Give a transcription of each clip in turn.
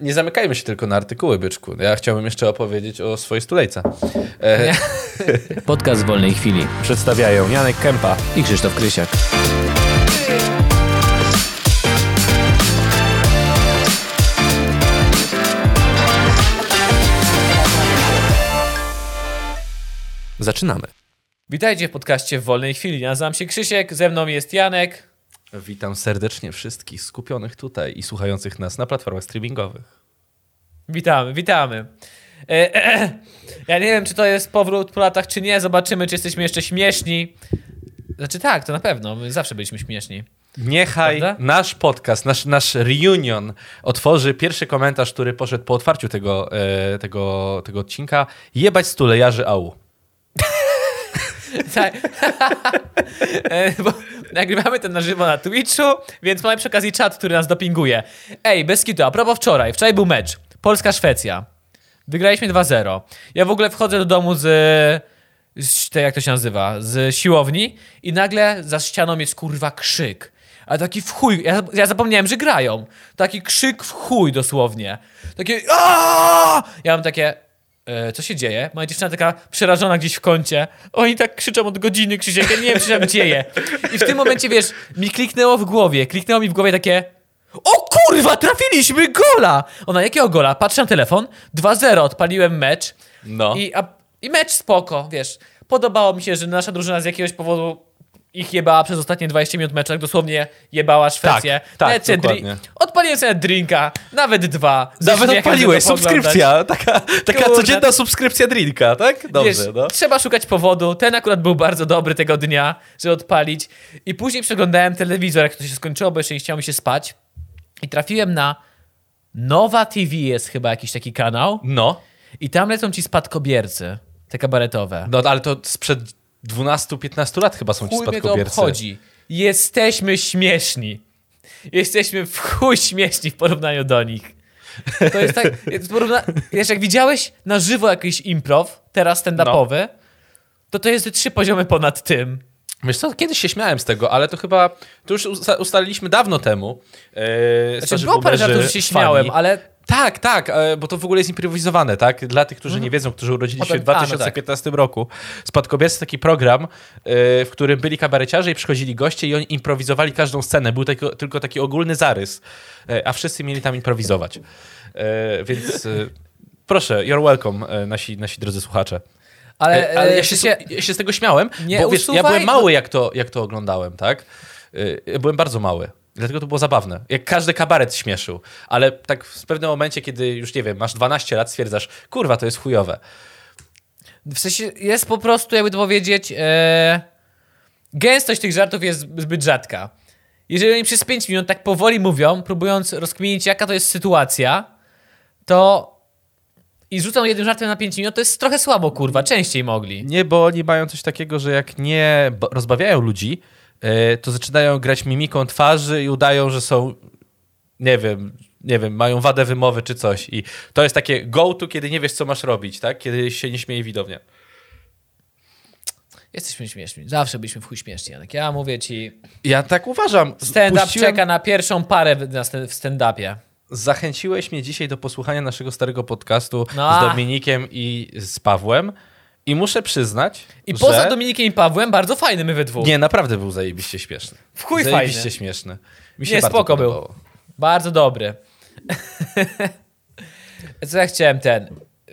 Nie zamykajmy się tylko na artykuły, byczku. Ja chciałbym jeszcze opowiedzieć o swojej stulejce. E, Podcast w wolnej chwili. przedstawiają Janek Kępa. I Krzysztof Krysiak. Zaczynamy. Witajcie w podcaście w wolnej chwili. Nazywam się Krzysiek, ze mną jest Janek. Witam serdecznie wszystkich skupionych tutaj i słuchających nas na platformach streamingowych. Witamy, witamy. E, e, e. Ja nie wiem, czy to jest powrót po latach, czy nie. Zobaczymy, czy jesteśmy jeszcze śmieszni. Znaczy tak, to na pewno. My zawsze byliśmy śmieszni. Niechaj Prawda? nasz podcast, nasz, nasz reunion otworzy pierwszy komentarz, który poszedł po otwarciu tego, tego, tego odcinka. Jebać stulejarzy AU. Tak. E, Bo nagrywamy to na żywo na Twitchu, więc mamy przy okazji czat, który nas dopinguje. Ej, bez kitu, a propos wczoraj. Wczoraj był mecz. Polska-Szwecja. Wygraliśmy 2-0. Ja w ogóle wchodzę do domu z, z te, jak to się nazywa, z siłowni i nagle za ścianą jest kurwa krzyk. A taki w chuj, ja, ja zapomniałem, że grają. Taki krzyk w chuj dosłownie. Takie "Aaaa!" Ja mam takie, co się dzieje? Moja dziewczyna taka przerażona gdzieś w kącie. Oni tak krzyczą od godziny, Krzysiek, ja nie wiem, co się tam dzieje. I w tym momencie, wiesz, mi kliknęło w głowie, kliknęło mi w głowie takie o kurwa, trafiliśmy gola! Ona, jakiego gola? Patrzę na telefon, 2-0, odpaliłem mecz No. i, a, i mecz spoko, wiesz. Podobało mi się, że nasza drużyna z jakiegoś powodu ich jebała przez ostatnie 20 minut meczu, tak dosłownie jebała Szwecję. Tak, tak, dokładnie. Odpaliłem sobie drinka, nawet dwa. Nawet odpaliłeś, subskrypcja. Taka, taka Kurde. codzienna subskrypcja drinka, tak? Dobrze, Wiesz, no. Trzeba szukać powodu. Ten akurat był bardzo dobry tego dnia, żeby odpalić. I później przeglądałem telewizor, jak to się skończyło, bo jeszcze nie chciało mi się spać. I trafiłem na Nowa TV jest chyba jakiś taki kanał. No. I tam lecą ci spadkobiercy, te kabaretowe. No, ale to sprzed 12-15 lat chyba są ci Chuj mnie to spadkobiercy. obchodzi. Jesteśmy śmieszni. Jesteśmy w chuj śmieszni w porównaniu do nich. To jest tak, porówna... wiesz, jak widziałeś na żywo jakiś improv, teraz stand-upowy, to to jest trzy poziomy ponad tym. Wiesz co, kiedyś się śmiałem z tego, ale to chyba, to już usta- ustaliliśmy dawno temu. E, Znaczy, było parę żartów, że się fani. śmiałem, ale Tak, tak, e, bo to w ogóle jest improwizowane, tak? Dla tych, którzy nie wiedzą, którzy urodzili się w Potem- a, no 2015 roku. Spadkobiercy taki program, e, w którym byli kabareciarze i przychodzili goście i oni improwizowali każdą scenę. Był tylko, tylko taki ogólny zarys, e, a wszyscy mieli tam improwizować. Więc proszę, you're welcome, nasi, nasi drodzy słuchacze. ale, ale ja się, się... ja się z tego śmiałem, Nie bo wiesz, ja byłem mały, jak to, jak to oglądałem, tak? Byłem bardzo mały. Dlatego to było zabawne. Jak każdy kabaret śmieszył. Ale tak w pewnym momencie, kiedy już, nie wiem, masz 12 lat, stwierdzasz, kurwa, to jest chujowe. W sensie jest po prostu, jakby to powiedzieć, e... gęstość tych żartów jest zbyt rzadka. Jeżeli oni przez 5 minut tak powoli mówią, próbując rozkminić, jaka to jest sytuacja, to i rzucą jednym żartem na 5 minut, to jest trochę słabo, kurwa. Częściej mogli. Nie, bo oni mają coś takiego, że jak nie rozbawiają ludzi, to zaczynają grać mimiką twarzy i udają, że są, nie wiem, nie wiem, mają wadę wymowy czy coś. I to jest takie go-to, kiedy nie wiesz, co masz robić, tak? Kiedy się nie śmieje widownia. Jesteśmy śmieszni. Zawsze byliśmy w chuj śmieszni, Janek. Ja mówię ci, Ja tak uważam. stand-up Puściłem- czeka na pierwszą parę w- stand-upie. Zachęciłeś mnie dzisiaj do posłuchania naszego starego podcastu No z. Dominikiem i z Pawłem. I muszę przyznać, I że... poza Dominikiem i Pawłem, bardzo fajny my we dwóch. Nie, naprawdę był zajebiście śmieszny. W chuj zajebiście fajny. śmieszny. Mi się Nie, bardzo spoko był. podobało. Bardzo dobry. co ja chciałem ten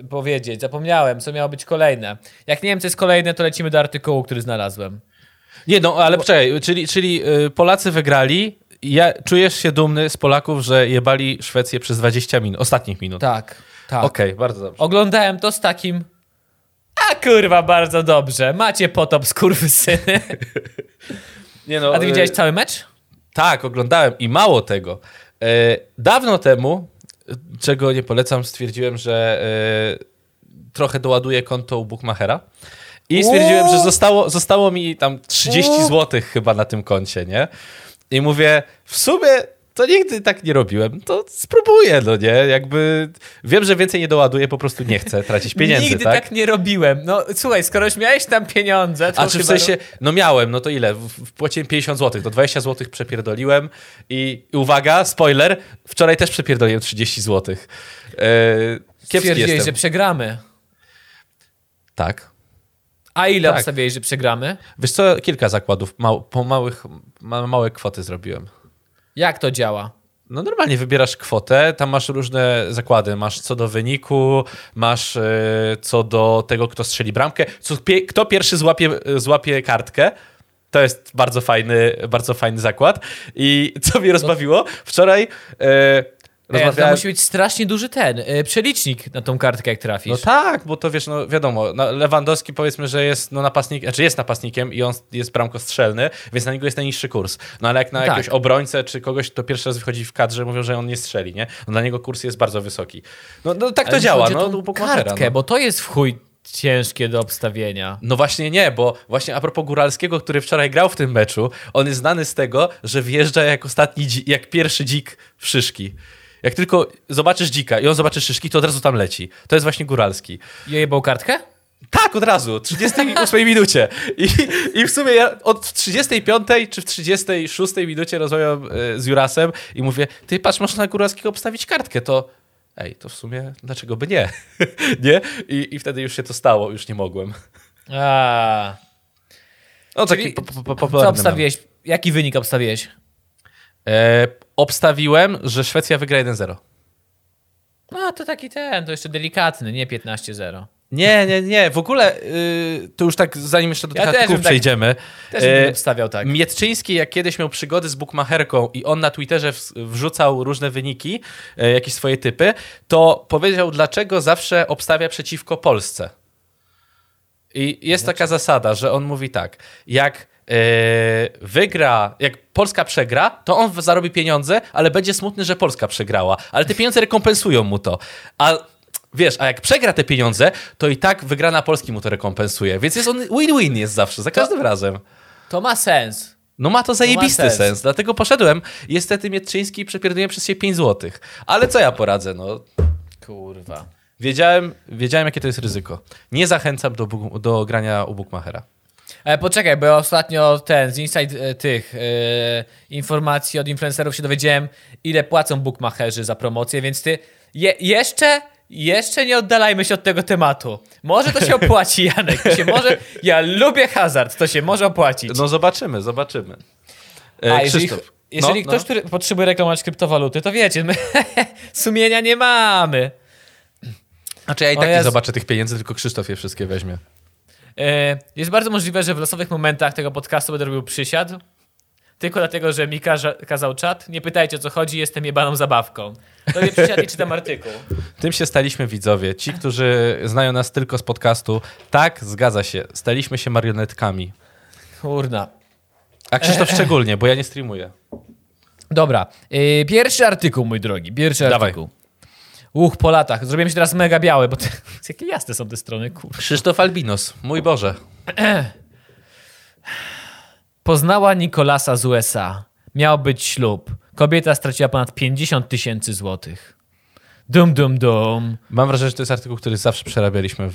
powiedzieć? Zapomniałem, co miało być kolejne. Jak nie wiem, co jest kolejne, to lecimy do artykułu, który znalazłem. Nie, no ale poczekaj, czyli, czyli y, Polacy wygrali. Ja, czujesz się dumny z Polaków, że jebali Szwecję przez 20 minut, ostatnich minut. Tak, tak. Okej, bardzo dobrze. Oglądałem to z takim... Kurwa, bardzo dobrze. Macie potop, skurwysyny. Nie, no, A ty y, widziałeś cały mecz? Tak, oglądałem i mało tego. E, dawno temu, czego nie polecam, stwierdziłem, że e, trochę doładuję konto u Bookmachera. I stwierdziłem, że zostało, zostało mi tam 30 Uuu. zł chyba na tym koncie, nie? I mówię, w sumie to nigdy tak nie robiłem, to spróbuję, no nie? Jakby wiem, że więcej nie doładuję, po prostu nie chcę tracić pieniędzy, Nigdy tak? tak? nie robiłem. No słuchaj, skoro już miałeś tam pieniądze, to A czy w sensie, no miałem, no to ile? W- Wpłaciłem 50 zł, to 20 zł przepierdoliłem i, uwaga, spoiler, wczoraj też przepierdoliłem 30 zł. Kiepski Stwierdziłeś, że przegramy. Tak. A ile Tak. obstawiałeś, że przegramy? Wiesz co, kilka zakładów, mał, po małych, ma, małe kwoty zrobiłem. Jak to działa? No normalnie wybierasz kwotę, tam masz różne zakłady. Masz co do wyniku, masz e, co do tego, kto strzeli bramkę, kto pierwszy złapie, złapie kartkę. To jest bardzo fajny, bardzo fajny zakład. I co mnie rozbawiło? Wczoraj e, Ej, to rozmawiałem... musi być strasznie duży ten, y, przelicznik na tą kartkę, jak trafisz. No tak, bo to wiesz, no wiadomo, no Lewandowski powiedzmy, że jest no, napastnik, znaczy jest napastnikiem i on jest bramkostrzelny, więc na niego jest najniższy kurs. No ale jak na Tak. jakiegoś obrońcę czy kogoś, kto pierwszy raz wychodzi w kadrze, mówią, że on nie strzeli, nie? No dla niego kurs jest bardzo wysoki. No, no tak to Ale działa, chodzi o no tą kartkę, no. bo to jest w chuj ciężkie do obstawienia. No właśnie nie, bo właśnie a propos Góralskiego, który wczoraj grał w tym meczu, on jest znany z tego, że wjeżdża jak ostatni, jak pierwszy dzik w szyszki. Jak tylko zobaczysz dzika i on zobaczy szyszki, to od razu tam leci. To jest właśnie Góralski. I ojebał kartkę? Tak, od razu, w 38 minucie. I, I w sumie ja od 35 czy w 36 minucie rozmawiam e, z Jurasem i mówię, ty patrz, można na Góralskiego obstawić kartkę, to ej, to w sumie dlaczego by nie? nie? I, I wtedy już się to stało, już nie mogłem. A, No taki Czyli po, po, po, co obstawiłeś? Jaki wynik obstawiłeś? E, obstawiłem, że Szwecja wygra 1-0. No, to taki ten, to jeszcze delikatny, nie 15-0. Nie, nie, nie, w ogóle y, to już tak, zanim jeszcze do Ja tych też artykułów bym tak- przejdziemy. Też e, bym obstawiał tak. Mietczyński, jak kiedyś miał przygody z bookmacherką i on na Twitterze wrzucał różne wyniki, e, jakieś swoje typy, to powiedział, dlaczego zawsze obstawia przeciwko Polsce. I jest taka zasada, że on mówi tak, jak wygra, jak Polska przegra, to on zarobi pieniądze, ale będzie smutny, że Polska przegrała. Ale te pieniądze rekompensują mu to. A wiesz, a jak przegra te pieniądze, to i tak wygrana Polski mu to rekompensuje. Więc jest on win-win jest zawsze, za każdym razem. To ma sens. No ma to zajebisty sens. sens. dlatego poszedłem. Niestety Mietrzyński przepierdoliłem przez siebie 5 zł. Ale co ja poradzę, no. Kurwa. Wiedziałem, wiedziałem jakie to jest ryzyko. Nie zachęcam do, do grania u Bookmachera. Ale poczekaj, bo ja ostatnio ten, z inside e, tych e, informacji od influencerów się dowiedziałem, ile płacą bookmacherzy za promocję, więc ty je, jeszcze, jeszcze nie oddalajmy się od tego tematu. Może to się opłaci, Janek. To się może, ja lubię hazard, to się może opłacić. No zobaczymy, zobaczymy. E, A jeżeli, Krzysztof. jeżeli no, ktoś, no. który potrzebuje reklamować kryptowaluty, to wiecie, my sumienia nie mamy. Znaczy ja i tak nie zobaczę tych pieniędzy, tylko Krzysztof je wszystkie weźmie. E, Jest bardzo możliwe, że w losowych momentach tego podcastu będę robił przysiad. Tylko dlatego, że mi kaza, kazał czat. Nie pytajcie o co chodzi, jestem jebaną zabawką. Robię przysiad i czytam artykuł. Tym się staliśmy widzowie. Ci, którzy znają nas tylko z podcastu, tak, zgadza się. Staliśmy się marionetkami. Kurna. A Krzysztof szczególnie, bo ja nie streamuję. Dobra. E, Pierwszy artykuł, mój drogi. Pierwszy Dawaj. artykuł. Uch, po latach. Zrobiłem się teraz mega biały, bo te, jakie jasne są te strony, kurwa. Krzysztof Albinos, mój Boże. Poznała Nikolasa z USA. Miał być ślub. Kobieta straciła ponad 50 tysięcy złotych. Dum, dum, dum. Mam wrażenie, że to jest artykuł, który zawsze przerabialiśmy w,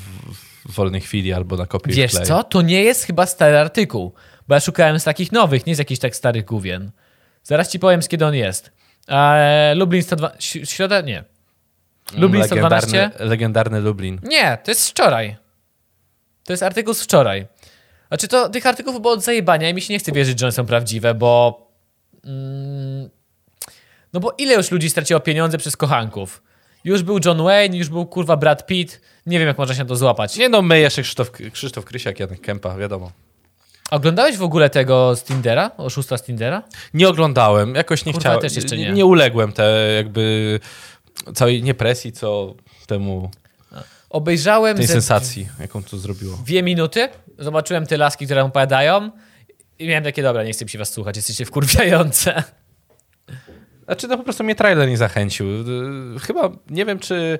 w wolnej chwili albo na kopię Wiesz co? To nie jest chyba stary artykuł, bo ja szukałem z takich nowych, nie z jakichś tak starych główien. Zaraz ci powiem, z kiedy on jest. Eee, Lublin 102... Ś- Środa? Nie. Lublin 112? legendarny, legendarny Lublin. Nie, to jest z wczoraj. To jest artykuł z wczoraj. Znaczy to tych artykułów było od zajebania i mi się nie chce wierzyć, że one są prawdziwe, bo... Mm, no bo ile już ludzi straciło pieniądze przez kochanków? Już był John Wayne, już był kurwa Brad Pitt. Nie wiem, jak można się to złapać. Nie no, my jeszcze Krzysztof, Krzysztof Krysiak, Janek Kępa, wiadomo. Oglądałeś w ogóle tego z Tindera? Oszusta z Tindera? Nie oglądałem, jakoś nie Kurwa, chciałem. też jeszcze nie. nie uległem te jakby całej nie presji, co temu, Obejrzałem tej ze sensacji, jaką to zrobiło. dwie minuty, zobaczyłem te laski, które opowiadają i miałem takie, dobra, nie chcę mi się was słuchać, jesteście wkurwiające. Znaczy, no po prostu mnie trailer nie zachęcił. Chyba, nie wiem, czy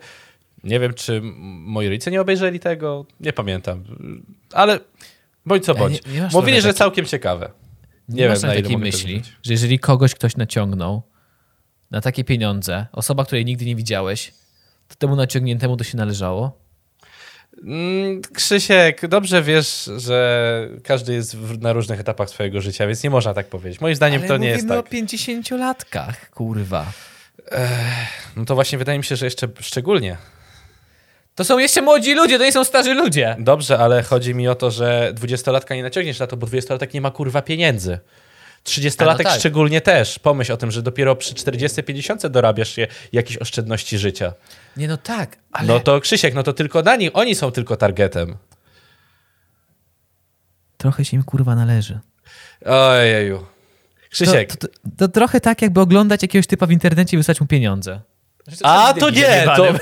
nie wiem, czy moi rodzice nie obejrzeli tego, nie pamiętam. Ale bądź co Ja bądź. nie- nie masz Mówili, że taki- całkiem ciekawe. Nie, Nie masz wiem, na ile takiej myśli, że jeżeli kogoś ktoś naciągnął, na takie pieniądze, osoba, której nigdy nie widziałeś, to temu naciągniętemu to się należało? Mm, Krzysiek, dobrze wiesz, że każdy jest na różnych etapach swojego życia, więc nie można tak powiedzieć. Moim zdaniem Ale to nie jest mówimy tak. o 50-latkach, kurwa. No to właśnie wydaje mi się, że jeszcze szczególnie. To są jeszcze młodzi ludzie, to nie są starzy ludzie. Dobrze, ale chodzi mi o to, że dwudziestolatka nie naciągniesz na to, bo dwudziestolatek nie ma kurwa pieniędzy. Trzydziestolatek A, no tak. szczególnie też. Pomyśl o tym, że dopiero przy 40-50 dorabiasz się jakieś oszczędności życia. Nie no tak, ale... No to Krzysiek, no to tylko na nich, oni są tylko targetem. Trochę się im kurwa należy. Ojeju. To, Krzysiek. to, to, to trochę tak, jakby oglądać jakiegoś typa w internecie i wysłać mu pieniądze. A, to nie, to...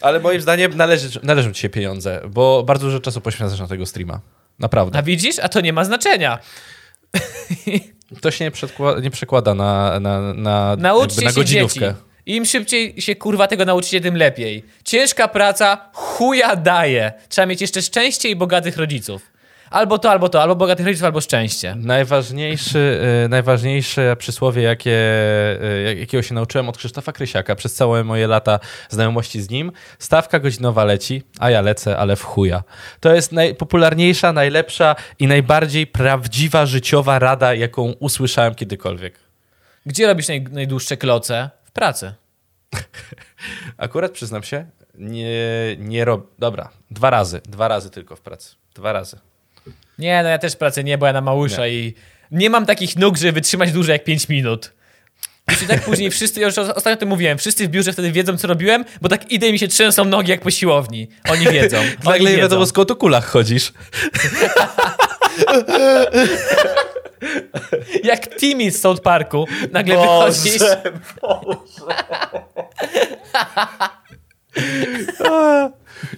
Ale moim zdaniem należy, należą ci się pieniądze, bo bardzo dużo czasu poświęcasz na tego streama. Naprawdę. A widzisz? A to nie ma znaczenia. To się nie, przedkła- nie przekłada na, na, na, Nauczcie na godzinówkę. dzieci. Im szybciej się kurwa tego nauczycie, tym lepiej. Ciężka praca chuja daje. Trzeba mieć jeszcze szczęście i bogatych rodziców. Albo to, albo to, albo bogatych rodziców, albo szczęście. Najważniejszy, y, najważniejsze przysłowie, jakie, y, jak- jakiego się nauczyłem od Krzysztofa Krysiaka przez całe moje lata znajomości z nim, stawka godzinowa leci, a ja lecę, ale w chuja. To jest najpopularniejsza, najlepsza i najbardziej prawdziwa życiowa rada, jaką usłyszałem kiedykolwiek. Gdzie robisz naj, najdłuższe kloce? W pracy. Akurat przyznam się, nie, nie robię. Dobra, dwa razy, dwa razy tylko w pracy. Dwa razy. Nie, no ja też pracę nie, bo ja na małysza i nie mam takich nóg, żeby wytrzymać dłużej jak 5 minut. I tak później wszyscy, ja już ostatnio o tym mówiłem, wszyscy w biurze wtedy wiedzą, co robiłem, bo tak idę i mi się trzęsą nogi jak po siłowni. Oni wiedzą. Nagle nie wiadomo skąd o kulach chodzisz. Jak Timmy z South Parku, nagle Boże, wychodzisz.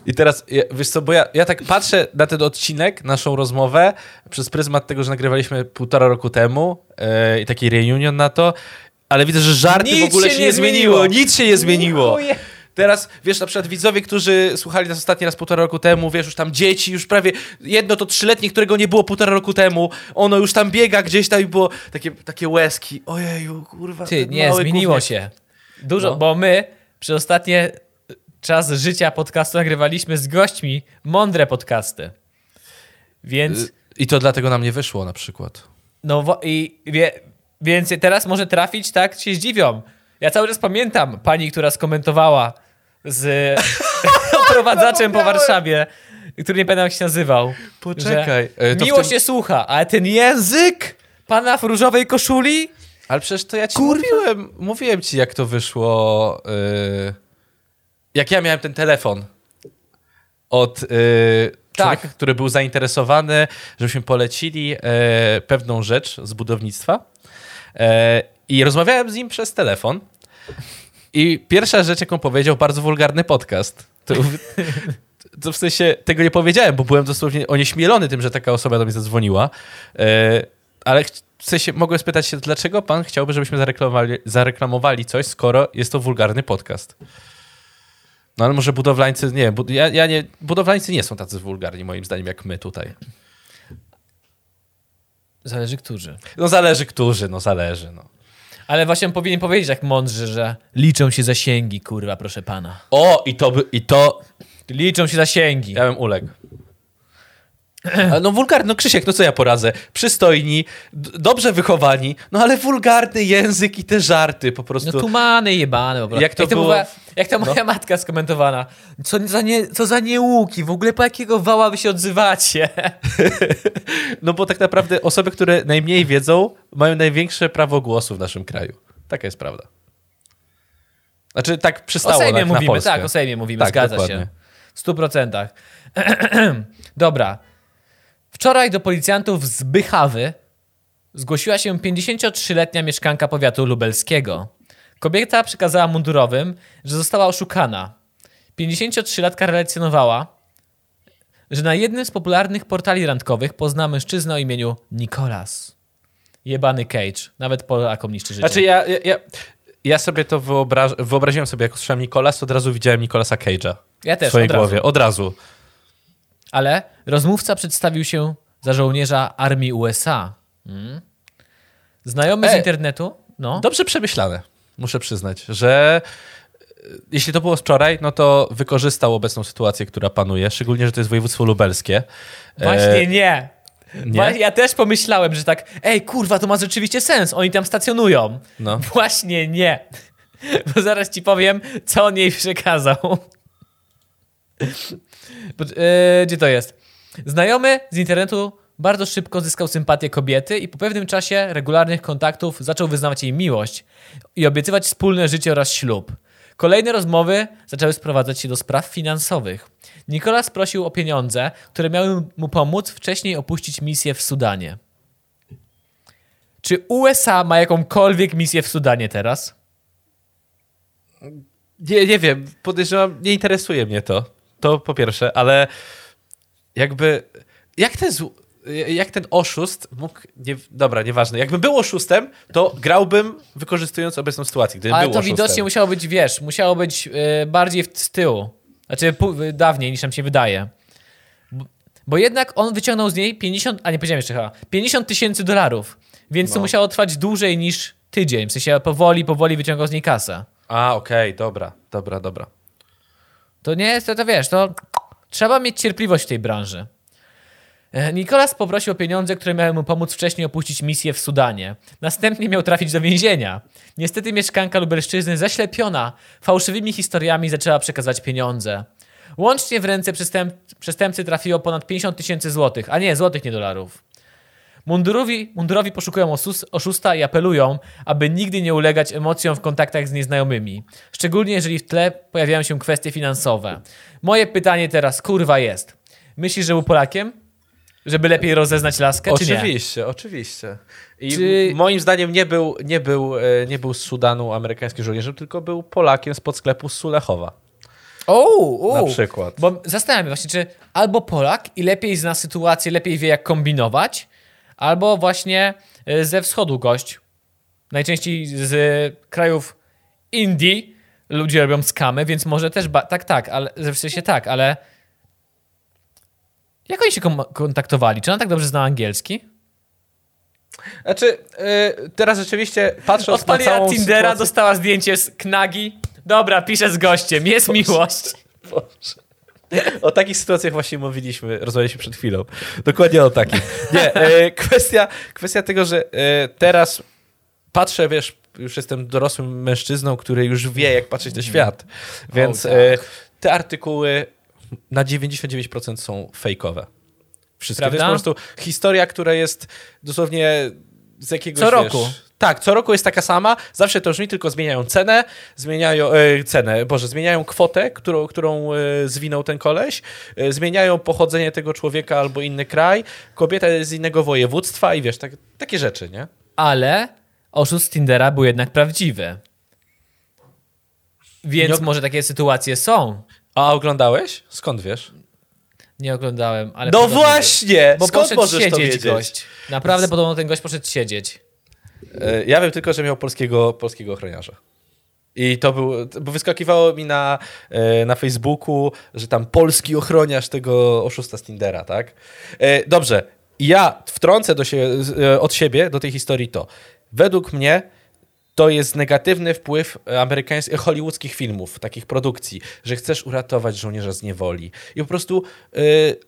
I teraz, wiesz co, bo ja, ja tak patrzę na ten odcinek, naszą rozmowę, przez pryzmat tego, że nagrywaliśmy półtora roku temu e, i taki reunion na to, ale widzę, że żarty Nic w ogóle się się nie nie zmieniło. zmieniło. Nic się nie zmieniło. Teraz, wiesz, na przykład widzowie, którzy słuchali nas ostatni raz półtora roku temu, wiesz, już tam dzieci, już prawie jedno to trzyletnie, którego nie było półtora roku temu, ono już tam biega gdzieś tam i było takie, takie łezki. Ojeju, kurwa. Ty, nie, zmieniło się. Dużo, No. bo my przez ostatnie czas życia podcastu nagrywaliśmy z gośćmi mądre podcasty. Więc, I to dlatego nam nie wyszło na przykład. no i wie, więc teraz może trafić, tak? Się zdziwią. Ja cały czas pamiętam pani, która skomentowała z oprowadzaczem po Warszawie, który nie pamiętam jak się nazywał. Poczekaj, e, w Miło tym- się słucha, ale ten język pana w różowej koszuli? Ale przecież to ja ci mówiłem, mówiłem ci, jak to wyszło. Yy, jak ja miałem ten telefon od yy, Tak. który był zainteresowany, żebyśmy polecili yy, pewną rzecz z budownictwa. Yy, I rozmawiałem z nim przez telefon. I pierwsza rzecz, jaką powiedział, bardzo wulgarny podcast. To, to w sensie tego nie powiedziałem, bo byłem dosłownie onieśmielony tym, że taka osoba do mnie zadzwoniła. E, ale w sensie mogłem spytać się, dlaczego pan chciałby, żebyśmy zareklamowali, zareklamowali coś, skoro jest to wulgarny podcast. No ale może budowlańcy, nie, bud, ja, ja nie, budowlańcy nie są tacy wulgarni moim zdaniem jak my tutaj. Zależy którzy. No zależy którzy, no zależy, no. Ale właśnie on powinien powiedzieć jak mądrze, że liczą się zasięgi, kurwa, proszę pana. O, i to by, i to, Liczą się zasięgi. ja bym uległ. No wulgarny, no Krzysiek, no co ja poradzę? Przystojni, dobrze wychowani, no ale wulgarny język i te żarty po prostu. No tumany jebane po prostu. Jak to było- była, jak ta moja matka skomentowana. Co za, nie, co za nieuki, w ogóle po jakiego wała wy się odzywacie? No bo tak naprawdę osoby, które najmniej wiedzą, mają największe prawo głosu w naszym kraju. Taka jest prawda. Znaczy tak przystało O Sejmie na, na mówimy, Polskę. tak, o Sejmie mówimy, Tak, zgadza dokładnie. się. W stu procentach. Dobra. Wczoraj do policjantów z Bychawy zgłosiła się 53-letnia mieszkanka powiatu lubelskiego. Kobieta przekazała mundurowym, że została oszukana. 53-latka relacjonowała, że na jednym z popularnych portali randkowych pozna mężczyznę o imieniu Nicolas. Jebany Cage. Nawet Polakom niszczy życie. Znaczy ja, ja, ja, ja sobie to wyobraż, wyobraziłem sobie, jak usłyszałem Nikolas, to od razu widziałem Nikolasa Cage'a ja w też, swojej od razu. głowie. Od razu. Ale rozmówca przedstawił się za żołnierza armii USA. Mm. Znajomy z E, internetu, no. Dobrze przemyślane, muszę przyznać, że e, jeśli to było wczoraj, no to wykorzystał obecną sytuację, która panuje, szczególnie, że to jest województwo lubelskie. Właśnie E, nie. nie? Ja też pomyślałem, że tak, ej, kurwa, to ma rzeczywiście sens, oni tam stacjonują. No. Właśnie nie. Bo zaraz ci powiem, co on jej przekazał. E, gdzie to jest? Znajomy z internetu bardzo szybko zyskał sympatię kobiety i po pewnym czasie regularnych kontaktów zaczął wyznawać jej miłość i obiecywać wspólne życie oraz ślub. Kolejne rozmowy zaczęły sprowadzać się do spraw finansowych. Nikolas prosił o pieniądze, które miały mu pomóc wcześniej opuścić misję w Sudanie. Czy USA ma jakąkolwiek misję w Sudanie teraz? Nie, nie wiem, podejrzewam, nie interesuje mnie to. To po pierwsze, ale jakby. Jak ten, zł- jak ten oszust mógł. Nie, dobra, nieważne. Jakbym był oszustem, to grałbym wykorzystując obecną sytuację. Gdybym Ale to oszustem. widocznie musiało być, wiesz, musiało być e, bardziej z tyłu. Znaczy y, dawniej niż nam się wydaje. Bo, jednak on wyciągnął z niej 50, a nie powiedziałem jeszcze chyba, 50 tysięcy dolarów. Więc to No. musiało trwać dłużej niż tydzień. W sensie powoli, powoli wyciągał z niej kasę. A, okej, dobra, dobra, dobra. To nie jest, to, to wiesz, to trzeba mieć cierpliwość w tej branży. E, Nikolas poprosił o pieniądze, które miały mu pomóc wcześniej opuścić misję w Sudanie. Następnie miał trafić do więzienia. Niestety mieszkanka Lubelszczyzny, zaślepiona fałszywymi historiami, zaczęła przekazywać pieniądze. Łącznie w ręce przestęp przestępcy trafiło ponad 50 tysięcy złotych, a nie, złotych, nie dolarów. Mundurowi, mundurowi poszukują osus, oszusta i apelują, aby nigdy nie ulegać emocjom w kontaktach z nieznajomymi. Szczególnie jeżeli w tle pojawiają się kwestie finansowe. Moje pytanie teraz, kurwa, jest. Myślisz, że był Polakiem? Żeby lepiej rozeznać laskę, czy nie? Oczywiście, oczywiście. I Czy- moim zdaniem nie był, nie, był, e, nie był z Sudanu amerykańskim żołnierzem, tylko był Polakiem spod sklepu z Sulechowa. O, Na przykład. Bo zastanawiam się właśnie, czy albo Polak i lepiej zna sytuację, lepiej wie jak kombinować, albo właśnie y, ze wschodu gość. Najczęściej z krajów Indii ludzie robią skamy, więc może też tak, tak, ale w sensie tak, ale jak oni się kontaktowali? Czy on tak dobrze znał angielski? Znaczy, e, teraz rzeczywiście patrząc na Odpaliła całą Tindera, sytuację... dostała zdjęcie z knagi. Dobra, piszę z gościem, jest miłość. Boże. O takich sytuacjach właśnie mówiliśmy, rozmawialiśmy przed chwilą. Dokładnie o takich. Nie, e, kwestia, kwestia tego, że e, teraz patrzę, wiesz, już jestem dorosłym mężczyzną, który już wie, jak patrzeć na świat. Więc e, te artykuły na 99% są fejkowe. Wszystkie. To jest Prawda? po prostu historia, która jest dosłownie z jakiegoś... Co wiesz, roku. Tak, co roku jest taka sama, zawsze to brzmi, tylko zmieniają cenę, zmieniają e, cenę, boże, zmieniają kwotę, którą, którą e, zwinął ten koleś, e, zmieniają pochodzenie tego człowieka albo inny kraj, kobieta jest z innego województwa i wiesz, tak, takie rzeczy, nie? Ale oszust Tindera był jednak prawdziwy. Więc Nie- może takie sytuacje są. A oglądałeś? Skąd wiesz? Nie oglądałem, ale. No właśnie! Bo Skąd możesz to siedzieć wiedzieć? gość. Naprawdę podobno ten gość poszedł siedzieć. E, Ja wiem tylko, że miał polskiego, polskiego ochroniarza. I to był, bo wyskakiwało mi na, e, na Facebooku, że tam polski ochroniarz tego oszusta z Tindera, tak? E, Dobrze, ja wtrącę do się, od siebie do tej historii to. Według mnie to jest negatywny wpływ amerykańskich, hollywoodzkich filmów, takich produkcji, że chcesz uratować żołnierza z niewoli. I po prostu e,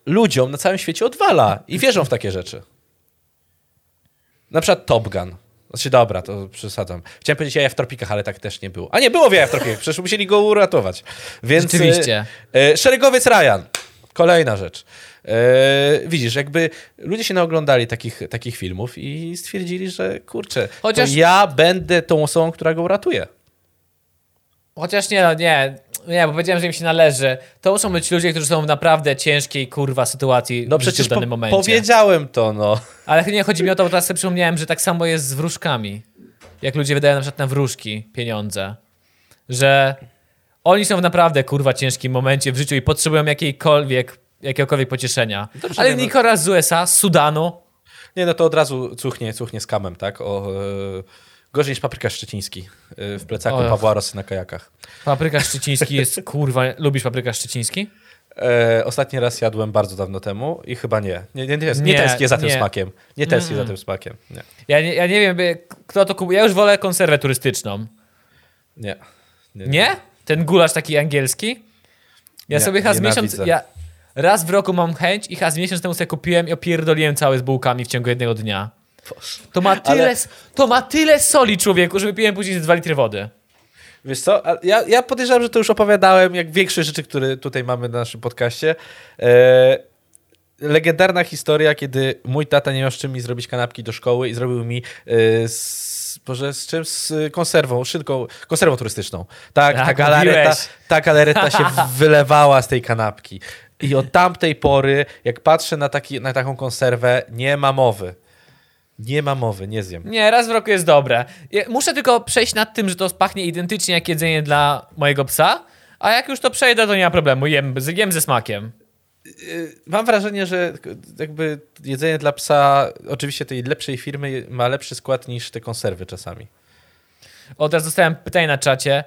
ludziom na całym świecie odwala i wierzą w takie rzeczy. Na przykład Top Gun. Znaczy, dobra, to przesadzam. Chciałem powiedzieć jaja w tropikach, ale tak też nie było. A nie, było w jaja w tropikach, przecież musieli go uratować. Więc, Rzeczywiście. E, e, szeregowiec Ryan. Kolejna rzecz. E, widzisz, jakby ludzie się naoglądali takich, takich filmów i stwierdzili, że kurczę, Chociaż- ja będę tą osobą, która go uratuje. Chociaż nie, no nie. Nie, bo powiedziałem, że im się należy. To muszą być ludzie, którzy są w naprawdę ciężkiej, kurwa, sytuacji No przecież w danym po- momencie. powiedziałem to, no. Ale nie chodzi mi o to, bo teraz sobie przypomniałem, że tak samo jest z wróżkami. Jak ludzie wydają na przykład na wróżki pieniądze. Że oni są w naprawdę kurwa ciężkim momencie w życiu i potrzebują jakiejkolwiek, jakiegokolwiek pocieszenia. Dobrze, Ale no- Nikolas z USA, z Sudanu, Nie, no to od razu cuchnie, cuchnie z kamem, tak? O, e, gorzej niż papryka szczeciński e, w plecaku. Pawła Rosy na kajakach. papryka szczeciński jest kurwa. Lubisz papryka szczeciński? E, ostatni raz jadłem bardzo dawno temu i chyba nie. Nie, nie, nie, nie, Nie, tęsknię za tym nie. smakiem. Nie tęsknię za tym smakiem. Nie. Ja nie, ja nie wiem, kto to kupuje. Ja już wolę konserwę turystyczną. Nie. nie. Nie? Ten gulasz taki angielski? Ja sobie raz miesiąc... Ja raz w roku mam chęć i raz miesiąc temu sobie kupiłem i opierdoliłem cały z bułkami w ciągu jednego dnia. To ma tyle, Ale- to ma tyle soli, człowieku, że wypiłem później ze 2 litry wody. Wiesz co, ja, ja podejrzewam, że to już opowiadałem, jak większość rzeczy, które tutaj mamy na naszym podcaście. E, legendarna historia, kiedy mój tata nie miał z czym mi zrobić kanapki do szkoły i zrobił mi e, z, Boże, z czym? Z konserwą, szynką, konserwą turystyczną. Tak, ta, Tak, galareta, mówiłeś. ta galareta się wylewała z tej kanapki. I od tamtej pory, jak patrzę na, taki, na taką konserwę, nie ma mowy. Nie ma mowy, nie zjem. Nie, raz w roku jest dobre. Muszę tylko przejść nad tym, że to pachnie identycznie jak jedzenie dla mojego psa, a jak już to przejdę, to nie ma problemu. Jem, jem ze smakiem. Mam wrażenie, że jakby jedzenie dla psa, oczywiście tej lepszej firmy, ma lepszy skład niż te konserwy czasami. O, teraz dostałem pytanie na czacie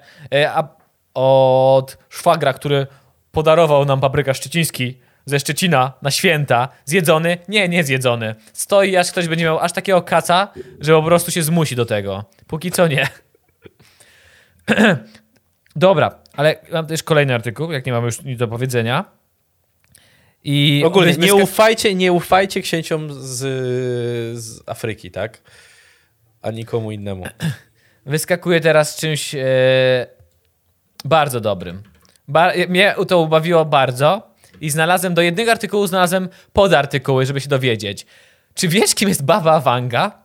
a, od szwagra, który podarował nam papryka szczeciński ze Szczecina na święta. Zjedzony? Nie, nie zjedzony. Stoi, aż ktoś będzie miał aż takiego kaca, że po prostu się zmusi do tego. Póki co nie. Dobra, ale mam też kolejny artykuł, jak nie mamy już nic do powiedzenia. I Ogólnie nie ufajcie, nie ufajcie księciom z, z Afryki, tak? A nikomu innemu. Wyskakuje teraz czymś e, bardzo dobrym. Ba mnie to ubawiło bardzo i znalazłem do jednego artykułu znalazłem podartykuły, żeby się dowiedzieć. Czy wiesz, kim jest Baba Wanga?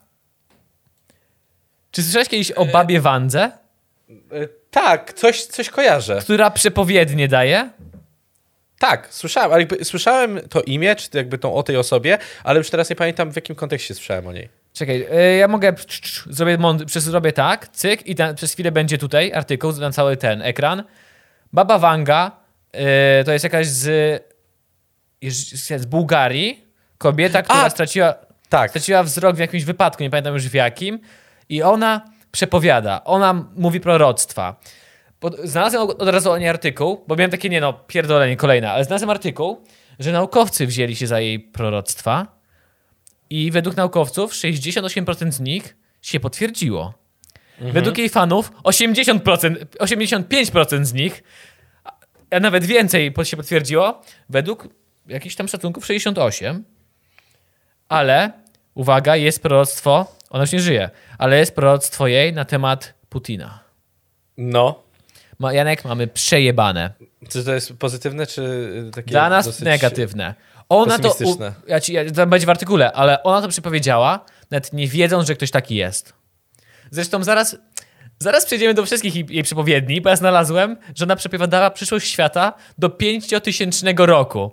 Czy słyszałeś kiedyś o babie Wandze, E, tak, coś, coś kojarzę. która przepowiednie daje? Tak, słyszałem, ale jakby, słyszałem to imię, czy jakby tą o tej osobie, ale już teraz nie pamiętam w jakim kontekście słyszałem o niej. Czekaj, e, ja mogę, zrobię, przez, zrobię tak, cyk i przez chwilę będzie tutaj artykuł na cały ten ekran. Baba Wanga e, to jest jakaś z, z Bułgarii, kobieta, która A! straciła, Tak. straciła wzrok w jakimś wypadku, nie pamiętam już w jakim i ona przepowiada, ona mówi proroctwa. Znalazłem od razu o niej artykuł, bo miałem takie, nie no, pierdolenie kolejne, ale znalazłem artykuł, że naukowcy wzięli się za jej proroctwa i według naukowców 68% z nich się potwierdziło. Według jej fanów 80%, 85% z nich, a nawet więcej się potwierdziło, według jakichś tam szacunków 68%. Ale, uwaga, jest proroctwo, ona już nie żyje, ale jest proroctwo jej na temat Putina. No. Ma, Janek, mamy przejebane. Czy to jest pozytywne, czy takie Dla nas negatywne. Ona to. U, ja ci, ja, to będzie w artykule, ale ona to przepowiedziała, nawet nie wiedząc, że ktoś taki jest. Zresztą zaraz. Zaraz przejdziemy do wszystkich jej, jej przepowiedni, bo ja znalazłem, że ona przepowiadała przyszłość świata do 5000 roku.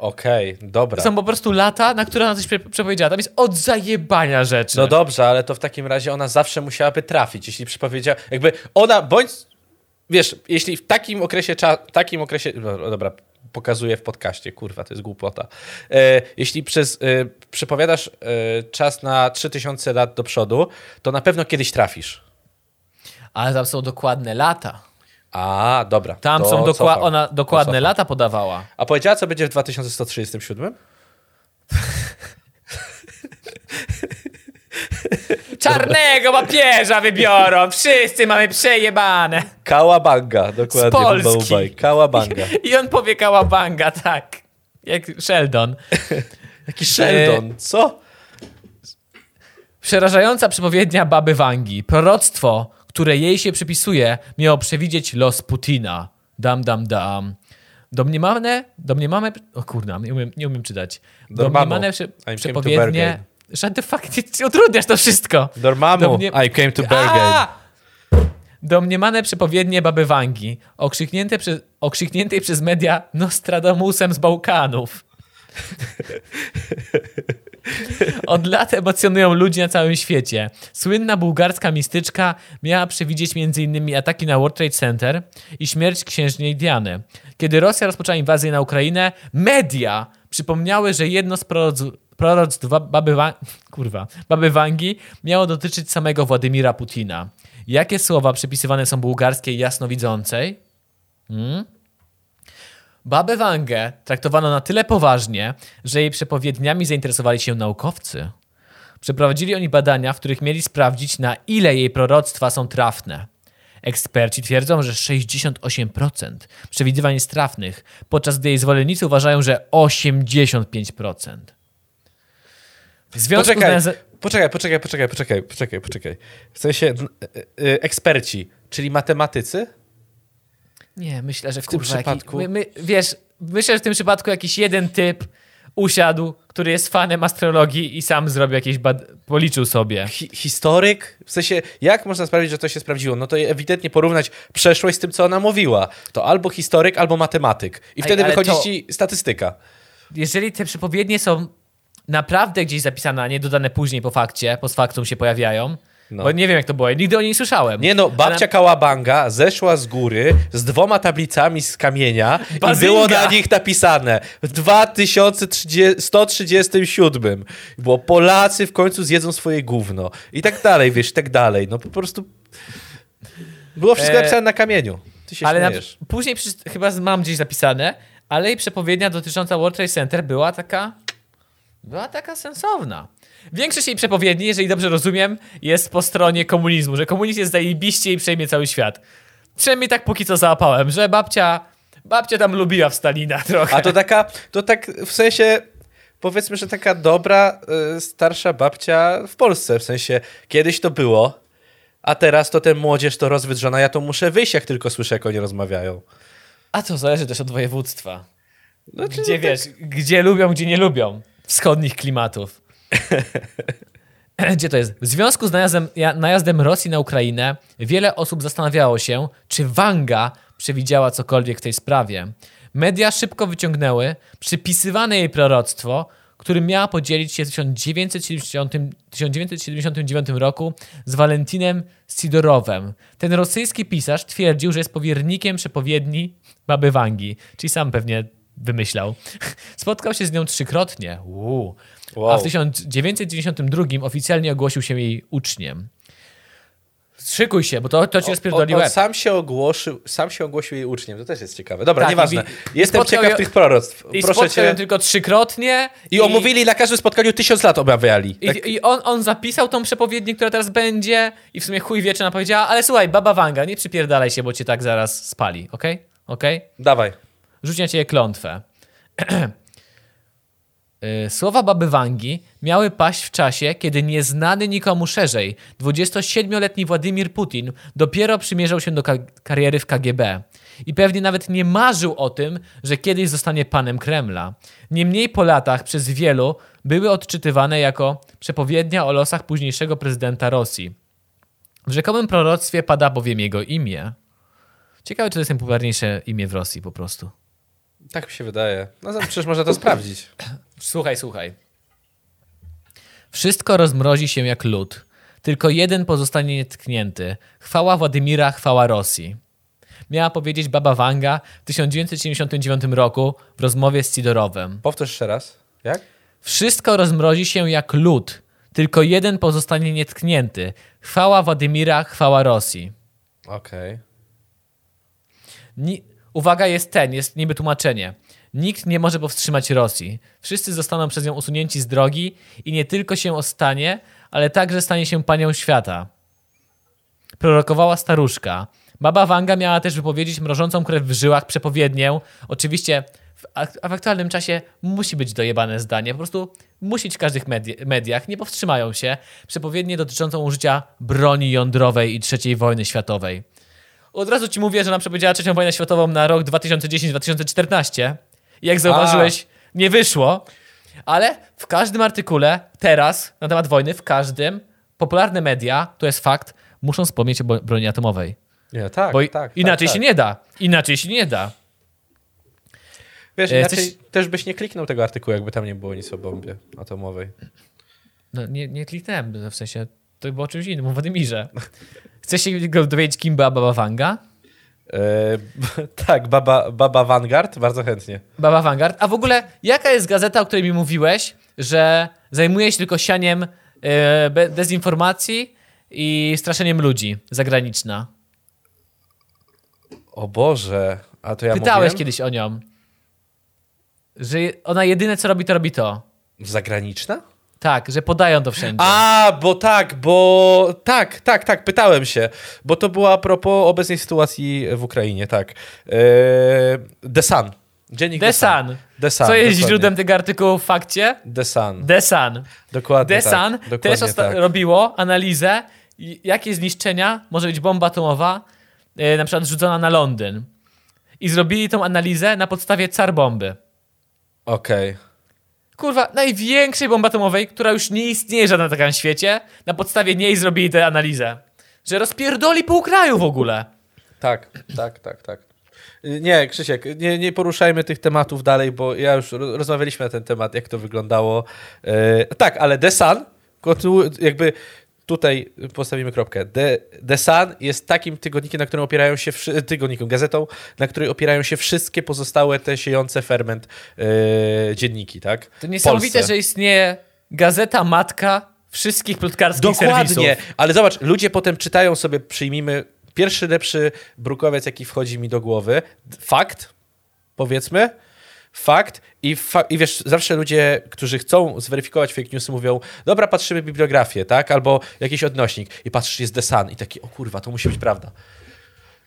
Okej, dobra. To są po prostu lata, na które ona coś prze- przepowiedziała. Tam jest od zajebania rzeczy. No dobrze, ale to w takim razie ona zawsze musiałaby trafić, jeśli przepowiedziała, jakby ona, bądź, wiesz, jeśli w takim okresie, cza- w takim okresie, no dobra, pokazuję w podcaście, kurwa, to jest głupota. E, jeśli przez, e, przepowiadasz e, czas na 3000 lat do przodu, to na pewno kiedyś trafisz. Ale tam są dokładne lata. A, dobra. Tam są dokła- ona dokładne cofam. lata podawała. A powiedziała, co będzie w 2137? Czarnego papieża wybiorą! Wszyscy mamy przejebane! Kałabanga, dokładnie. Z Polski. Kałabanga. I on powie kałabanga, tak. Jak Sheldon. Jaki Sheldon, co? Przerażająca przepowiednia baby Wangi. Proroctwo, które jej się przypisuje, miało przewidzieć los Putina. Dam, dam, dam. Domniemane, domniemane, o kurna, nie umiem, nie umiem czytać. Domniemane prze, przepowiednie, shut the fuck, ty, utrudniasz to wszystko. Dormammu, Domnie- I came to Bergen. A! Domniemane przepowiednie baby Wangi, okrzyknięte przez, okrzykniętej przez media Nostradamusem z Bałkanów. Od lat emocjonują ludzi na całym świecie. Słynna bułgarska mistyczka miała przewidzieć m.in. ataki na World Trade Center i śmierć księżnej Diany. Kiedy Rosja rozpoczęła inwazję na Ukrainę, media przypomniały, że jedno z proroc- proroctw baby, Wa- kurwa, baby Wangi miało dotyczyć samego Władimira Putina. Jakie słowa przypisywane są bułgarskiej jasnowidzącej? Hmm? Babę Wangę traktowano na tyle poważnie, że jej przepowiedniami zainteresowali się naukowcy. Przeprowadzili oni badania, w których mieli sprawdzić, na ile jej proroctwa są trafne. Eksperci twierdzą, że 68% przewidywań jest trafnych, podczas gdy jej zwolennicy uważają, że 85%. W związku Poczekaj, z... poczekaj, poczekaj, poczekaj, poczekaj, poczekaj, poczekaj. W sensie n- y, y, eksperci, czyli matematycy? Nie, myślę, że w, tym przypadku- Jaki, my, my, wiesz, myślę, że w tym przypadku jakiś jeden typ usiadł, który jest fanem astrologii i sam zrobił jakieś bad... policzył sobie. Hi historyk? W sensie, jak można sprawić, że to się sprawdziło? No to ewidentnie porównać przeszłość z tym, co ona mówiła. To albo historyk, albo matematyk. I Ej, wtedy wychodzi to- ci statystyka. Jeżeli te przepowiednie są naprawdę gdzieś zapisane, a nie dodane później po fakcie, post factum się pojawiają, No. bo nie wiem jak to było, ja nigdy o niej nie słyszałem. Nie no, babcia Kałabanga zeszła z góry z dwoma tablicami z kamienia Bazinga! i było na nich napisane w 2137 było Polacy w końcu zjedzą swoje gówno i tak dalej, wiesz, i tak dalej. No po prostu było wszystko E, napisane na kamieniu. Ty się ale na, później przecież, chyba mam gdzieś zapisane, ale jej przepowiednia dotycząca World Trade Center była taka była taka sensowna. Większość jej przepowiedni, jeżeli dobrze rozumiem, jest po stronie komunizmu, że komunizm jest zajebiście i przejmie cały świat. Przynajmniej tak póki co załapałem, że babcia babcia tam lubiła w Stalina trochę. A to taka, to tak w sensie powiedzmy, że taka dobra, y, starsza babcia w Polsce, w sensie kiedyś to było, a teraz to ten młodzież to rozwydrzona, ja to muszę wyjść, jak tylko słyszę, jak oni rozmawiają. A to zależy też od województwa. No, czy Gdzie no wiesz, gdzie lubią, gdzie nie lubią. Wschodnich klimatów. Gdzie to jest? W związku z najazdem, ja- najazdem Rosji na Ukrainę, wiele osób zastanawiało się, czy Wanga przewidziała cokolwiek w tej sprawie. Media szybko wyciągnęły przypisywane jej proroctwo, którym miała podzielić się w 1970, 1979 roku z Walentinem Sidorowem. Ten rosyjski pisarz twierdził, że jest powiernikiem przepowiedni baby Wangi, czyli sam pewnie wymyślał. Spotkał się z nią trzykrotnie. Uuu. A Wow. w 1992 oficjalnie ogłosił się jej uczniem. Szykuj się, bo to, to cię spierdoli on, on łeb. sam się ogłosił, sam się ogłosił jej uczniem, to też jest ciekawe. Dobra, Tak, nieważne. i Jestem ciekaw tych proroctw. I Proszę spotkał cię. tylko trzykrotnie. I omówili na każdym spotkaniu tysiąc lat obawiali. I, Tak, i on, on zapisał tą przepowiednię, która teraz będzie i w sumie chuj wie, czy ona powiedziała, ale słuchaj, baba Wanga, nie przypierdalaj się, bo cię tak zaraz spali, okej? Okej? Dawaj. Rzuć na ciebie klątwę. Y, Słowa baby Wangi miały paść w czasie, kiedy nieznany nikomu szerzej 27-letni Władimir Putin dopiero przymierzał się do ka- kariery w KGB. I pewnie nawet nie marzył o tym, że kiedyś zostanie panem Kremla. Niemniej po latach przez wielu były odczytywane jako przepowiednia o losach późniejszego prezydenta Rosji. W rzekomym proroctwie pada bowiem jego imię. Ciekawe, czy to jest najpopularniejsze imię w Rosji po prostu. Tak mi się wydaje. No przecież można to sprawdzić. Słuchaj, słuchaj. Wszystko rozmrozi się jak lód. Tylko jeden pozostanie nietknięty. Chwała Władimira, chwała Rosji. Miała powiedzieć baba Wanga w 1979 roku w rozmowie z Sidorowem. Powtórz jeszcze raz. Jak? Wszystko rozmrozi się jak lód. Tylko jeden pozostanie nietknięty. Chwała Władimira, chwała Rosji. Okej. Ni- Uwaga, jest ten, jest niby tłumaczenie. Nikt nie może powstrzymać Rosji. Wszyscy zostaną przez nią usunięci z drogi i nie tylko się ostanie, ale także stanie się panią świata. Prorokowała staruszka. Baba Wanga miała też wypowiedzieć mrożącą krew w żyłach przepowiednię. Oczywiście w, w aktualnym czasie musi być dojebane zdanie. Po prostu musi być w każdych medi- mediach. Nie powstrzymają się. Przepowiednię dotyczącą użycia broni jądrowej i III wojny światowej. Od razu ci mówię, że ona przepowiedziała trzecią wojnę światową na rok 2010-2014. I jak zauważyłeś, nie wyszło. Ale w każdym artykule teraz na temat wojny, w każdym, popularne media, to jest fakt, muszą wspomnieć o broni atomowej. Nie, tak, Bo tak, tak. inaczej tak. się nie da. Inaczej się nie da. Wiesz, E, inaczej coś- też byś nie kliknął tego artykułu, jakby tam nie było nic o bombie atomowej. No, nie, nie kliknąłem, w sensie to było o czymś innym, o Władimirze. Chcesz się go dowiedzieć, kim była Baba Wanga? E, tak, Baba, Baba Vanguard, bardzo chętnie. Baba Vanguard. A w ogóle, jaka jest gazeta, o której mi mówiłeś, że zajmuje się tylko sianiem e, dezinformacji i straszeniem ludzi zagraniczna? O Boże, a to ja Pytałeś mówiłem? kiedyś o nią. Że ona jedyne co robi, to robi to. Zagraniczna? Tak, że podają to wszędzie. A, bo tak, bo tak, tak, tak, pytałem się, bo to było a propos obecnej sytuacji w Ukrainie, tak. Eee, The Sun. Dziennik The Sun. The Sun. Co jest dokładnie. źródłem tego artykułu w fakcie? The Sun. The Sun. Dokładnie The tak. Sun Dokładnie też tak. robiło analizę, jakie zniszczenia może być bomba atomowa, e, na przykład rzucona na Londyn. I zrobili tą analizę na podstawie car bomby. Okej. Kurwa, największej bomby atomowej, która już nie istnieje żadna taka na świecie, na podstawie niej zrobili tę analizę. Że rozpierdoli pół kraju w ogóle. Tak, tak, tak, tak. Nie, Krzysiek, nie, nie poruszajmy tych tematów dalej, bo ja już ro- rozmawialiśmy na ten temat, jak to wyglądało. E, tak, ale The Sun, jakby tutaj postawimy kropkę. The, The Sun jest takim tygodnikiem, na którym opierają się, tygodnikiem, gazetą, na której opierają się wszystkie pozostałe te siejące ferment e, dzienniki, tak? To niesamowite, Polsce. że istnieje gazeta matka wszystkich plotkarskich Dokładnie, serwisów. ale zobacz, ludzie potem czytają sobie, przyjmijmy, pierwszy lepszy brukowiec, jaki wchodzi mi do głowy, fakt, powiedzmy, fakt i, fa i wiesz, zawsze ludzie, którzy chcą zweryfikować fake newsy mówią, dobra, patrzymy bibliografię, tak, albo jakiś odnośnik i patrzysz, jest The Sun i taki, o kurwa, to musi być prawda.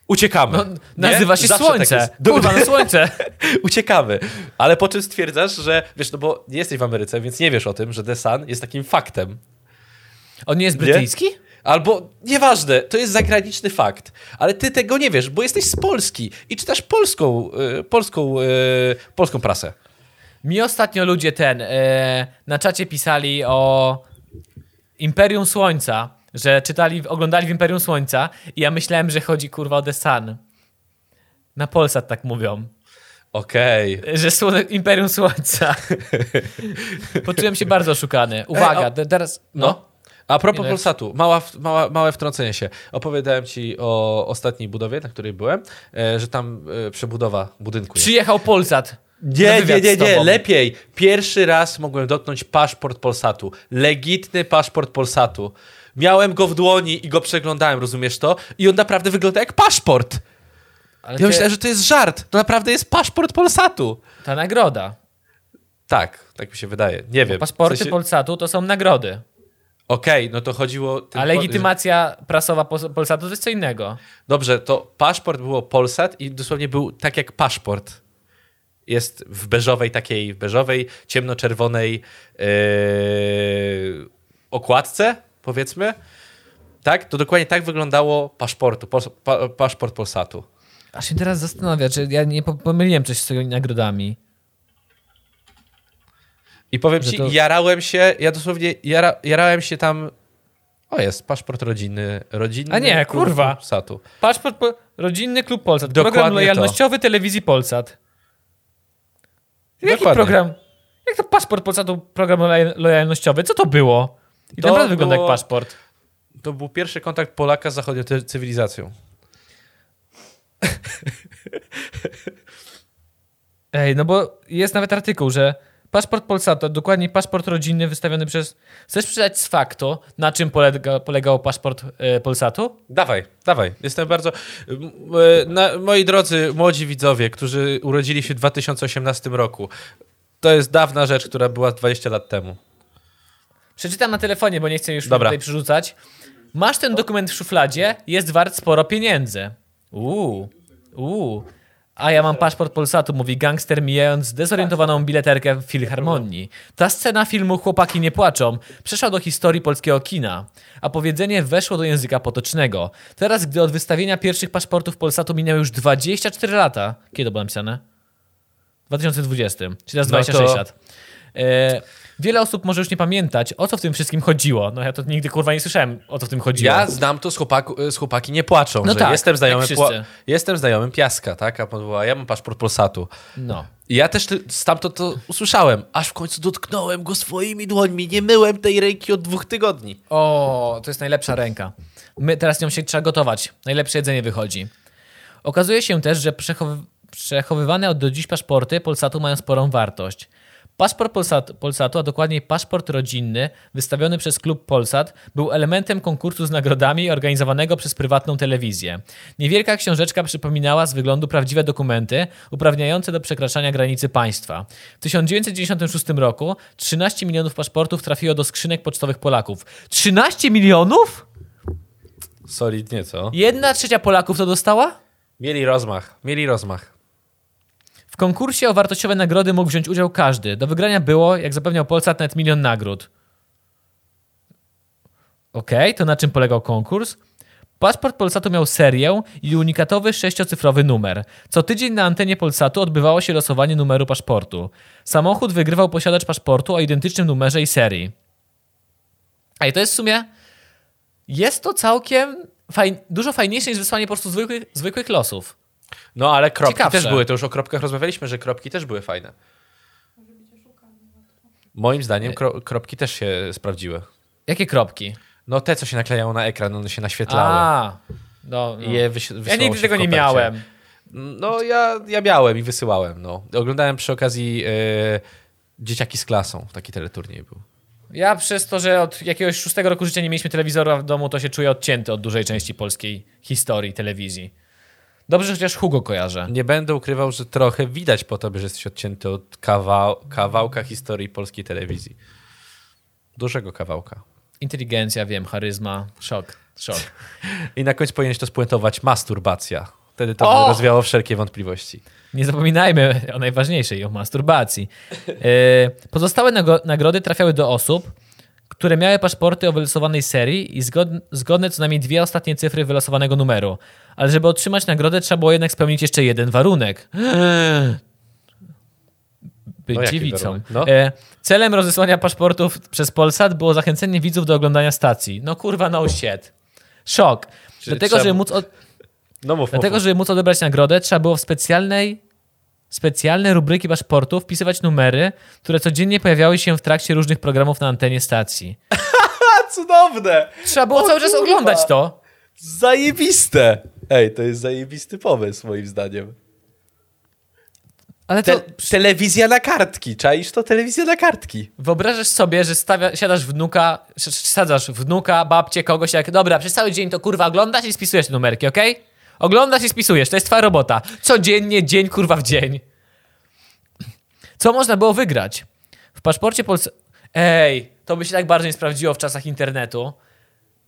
Uciekamy. No, Nie? nazywa się Zawsze tak Słońce. jest. Kurwa, no Słońce. Uciekamy. Ale po czym stwierdzasz, że wiesz, no bo nie jesteś w Ameryce, więc nie wiesz o tym, że The Sun jest takim faktem. On nie jest brytyjski? Albo nieważne, to jest zagraniczny fakt, ale ty tego nie wiesz, bo jesteś z Polski i czytasz polską, y, polską, y, polską prasę. Mi ostatnio ludzie ten e, na czacie pisali o Imperium Słońca, że czytali, oglądali w Imperium Słońca i ja myślałem, że chodzi kurwa o The Sun. Na Polsat tak mówią. Okej. Że sło- Imperium Słońca. Poczułem się bardzo oszukany. Uwaga, Ej, a- te- teraz. No. No. A propos? Polsatu, mała, mała, małe wtrącenie się. Opowiadałem ci o ostatniej budowie, na której byłem, e, że tam e, przebudowa budynku jest. Przyjechał Polsat. na Nie, nie, nie, nie, lepiej. Pierwszy raz mogłem dotknąć paszport Polsatu. Legitny paszport Polsatu. Miałem go w dłoni i go przeglądałem, rozumiesz to? I on naprawdę wygląda jak paszport. Ale Ja ty- myślałem, że to jest żart. To naprawdę jest paszport Polsatu. Ta nagroda. Tak, tak mi się wydaje. Nie wiem. Paszporty W sensie- Polsatu to są nagrody. Okej, no to chodziło... A tylko- legitymacja prasowa Pol- Polsatu to jest co innego. Dobrze, to paszport było Polsat i dosłownie był tak jak paszport. Jest w beżowej takiej, beżowej, ciemnoczerwonej yy, okładce, powiedzmy. Tak? To dokładnie tak wyglądało paszportu, pos, pa, paszport Polsatu. Aż się teraz zastanawia, czy ja nie po- pomyliłem coś z tymi nagrodami. I powiem ci, to- jarałem się, ja dosłownie jara, jarałem się tam. O jest, paszport rodzinny. rodzinny A nie, klub kurwa. Polsatu. Paszport po... Rodzinny Klub Polsat. Dokładnie program to. lojalnościowy telewizji Polsat. Jaki Dokładnie. program? Jak to paszport Polsatu, program loja- lojalnościowy? Co to było? I to To naprawdę wygląda było- jak paszport. To był pierwszy kontakt Polaka z zachodnią cywilizacją. Ej, no bo jest nawet artykuł, że paszport Polsatu, dokładnie paszport rodzinny wystawiony przez... Chcesz przeczytać z faktu, na czym polega, polegał paszport e, Polsatu? Dawaj, dawaj. Jestem bardzo. e, Na, moi drodzy młodzi widzowie, którzy urodzili się w 2018 roku, to jest dawna rzecz, która była 20 lat temu. Przeczytam na telefonie, bo nie chcę już Dobra. tutaj przerzucać. Masz ten dokument w szufladzie, jest wart sporo pieniędzy. Uuu, uuu. A ja mam paszport Polsatu, mówi gangster mijając zdezorientowaną bileterkę w Filharmonii. Ta scena filmu Chłopaki nie płaczą przeszła do historii polskiego kina, a powiedzenie weszło do języka potocznego. Teraz, gdy od wystawienia pierwszych paszportów Polsatu minęły już 24 lata. Kiedy to było napisane? W 2020, czyli teraz No 26 to- lat. E, wiele osób może już nie pamiętać, o co w tym wszystkim chodziło. No ja to nigdy kurwa nie słyszałem, o co w tym chodziło. Ja znam to z, chłopaku, z chłopaki nie płaczą. No że tak, jestem, pła- wszyscy. jestem znajomym piaska, tak? A ja mam paszport Polsatu. No. I ja też stamtąd to usłyszałem, aż w końcu dotknąłem go swoimi dłońmi. Nie myłem tej ręki od dwóch tygodni. O, to jest najlepsza ręka. My teraz nią się trzeba gotować. Najlepsze jedzenie wychodzi. Okazuje się też, że przechowy- przechowywane od do dziś paszporty Polsatu mają sporą wartość. Paszport Polsatu, Polsatu, a dokładniej paszport rodzinny, wystawiony przez klub Polsat, był elementem konkursu z nagrodami organizowanego przez prywatną telewizję. Niewielka książeczka przypominała z wyglądu prawdziwe dokumenty uprawniające do przekraczania granicy państwa. W 1996 roku 13 milionów paszportów trafiło do skrzynek pocztowych Polaków. 13 milionów? Solidnie, co? Jedna trzecia Polaków to dostała? Mieli rozmach, mieli rozmach. W konkursie o wartościowe nagrody mógł wziąć udział każdy. Do wygrania było, jak zapewniał Polsat, nawet milion nagród. Okej, to na czym polegał konkurs? Paszport Polsatu miał serię i unikatowy sześciocyfrowy numer. Co tydzień na antenie Polsatu odbywało się losowanie numeru paszportu. Samochód wygrywał posiadacz paszportu o identycznym numerze i serii. A i to jest w sumie... Jest to całkiem faj... dużo fajniejsze niż wysłanie po prostu zwykłych, zwykłych losów. No ale kropki Ciekawsze. też były, to już o kropkach rozmawialiśmy, że kropki też były fajne. Moim zdaniem kro, kropki też się sprawdziły. Jakie kropki? No te, co się naklejało na ekran, one się naświetlały. A, no, no. Je Ja nigdy tego nie miałem. No ja, ja miałem i wysyłałem. No. Oglądałem przy okazji e, Dzieciaki z klasą, taki teleturniej był. Ja przez to, że od jakiegoś szóstego roku życia nie mieliśmy telewizora w domu, to się czuję odcięty od dużej części polskiej historii telewizji. Dobrze, że chociaż Hugo kojarzę. Nie będę ukrywał, że trochę widać po tobie, że jesteś odcięty od kawał, kawałka historii polskiej telewizji. Dużego kawałka. Inteligencja, wiem, charyzma, szok, szok. I na końcu powinieneś to spuentować masturbacja. Wtedy to O! rozwiało wszelkie wątpliwości. Nie zapominajmy o najważniejszej, o masturbacji. Yy, Pozostałe nagrody trafiały do osób, które miały paszporty o wylosowanej serii i zgod- zgodne co najmniej dwie ostatnie cyfry wylosowanego numeru. Ale żeby otrzymać nagrodę, trzeba było jednak spełnić jeszcze jeden warunek. Być No, dziewicą. No. E, celem rozesłania paszportów przez Polsat było zachęcenie widzów do oglądania stacji. No kurwa, no shit. Szok. Czyli Dlatego, trzeba- żeby móc... Od... No mów, Dlatego, mów. żeby móc odebrać nagrodę, trzeba było w specjalnej, specjalne rubryki paszportu wpisywać numery, które codziennie pojawiały się w trakcie różnych programów na antenie stacji. Cudowne! Trzeba było O cały czas kurwa. oglądać to. Zajebiste! Ej, to jest zajebisty pomysł, moim zdaniem. Ale to Te, telewizja na kartki, czaisz to? Telewizja na kartki. wyobrażasz sobie, że stawia, siadasz wnuka, sz- sadzasz wnuka, babcię, kogoś jak, dobra, przez cały dzień to kurwa oglądasz i spisujesz te numerki, okej? Oglądasz i spisujesz, to jest twoja robota. Codziennie, dzień kurwa w dzień. Co można było wygrać? W paszporcie Polsce... Ej, to by się tak bardzo nie sprawdziło w czasach internetu,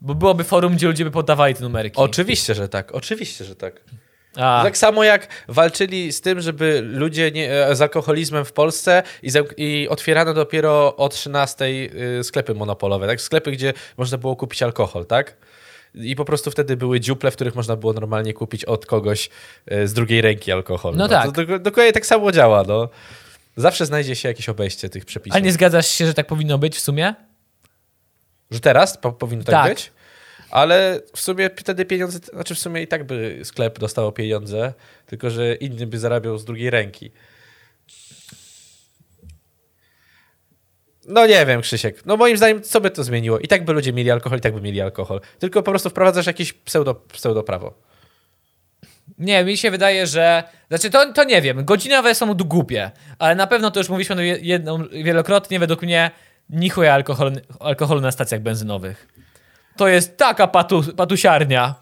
bo byłoby forum, gdzie ludzie by poddawali te numerki. Oczywiście, że tak, oczywiście, że tak. A, Tak samo jak walczyli z tym, żeby ludzie nie, e, z alkoholizmem w Polsce i, za, i otwierano dopiero o 13 y, sklepy monopolowe, tak? Sklepy, gdzie można było kupić alkohol, tak? I po prostu wtedy były dziuple, w których można było normalnie kupić od kogoś e, z drugiej ręki alkohol. No tak. To dok- dokładnie tak samo działa, no. Zawsze znajdzie się jakieś obejście tych przepisów. ale nie zgadzasz się, że tak powinno być w sumie? Że teraz po, powinno tak, Tak. być? Ale w sumie wtedy pieniądze, znaczy w sumie i tak by sklep dostało pieniądze, tylko że inny by zarabiał z drugiej ręki. No nie wiem, Krzysiek. No moim zdaniem, co by to zmieniło? I tak by ludzie mieli alkohol, i tak by mieli alkohol. Tylko po prostu wprowadzasz jakieś pseudo, pseudoprawo. Nie, mi się wydaje, że. Znaczy, to, to nie wiem. Godzinowe są głupie, ale na pewno to już mówiliśmy je- jedną, wielokrotnie. Według mnie ni chuja alkohol, alkoholu na stacjach benzynowych. To jest taka patu, patusiarnia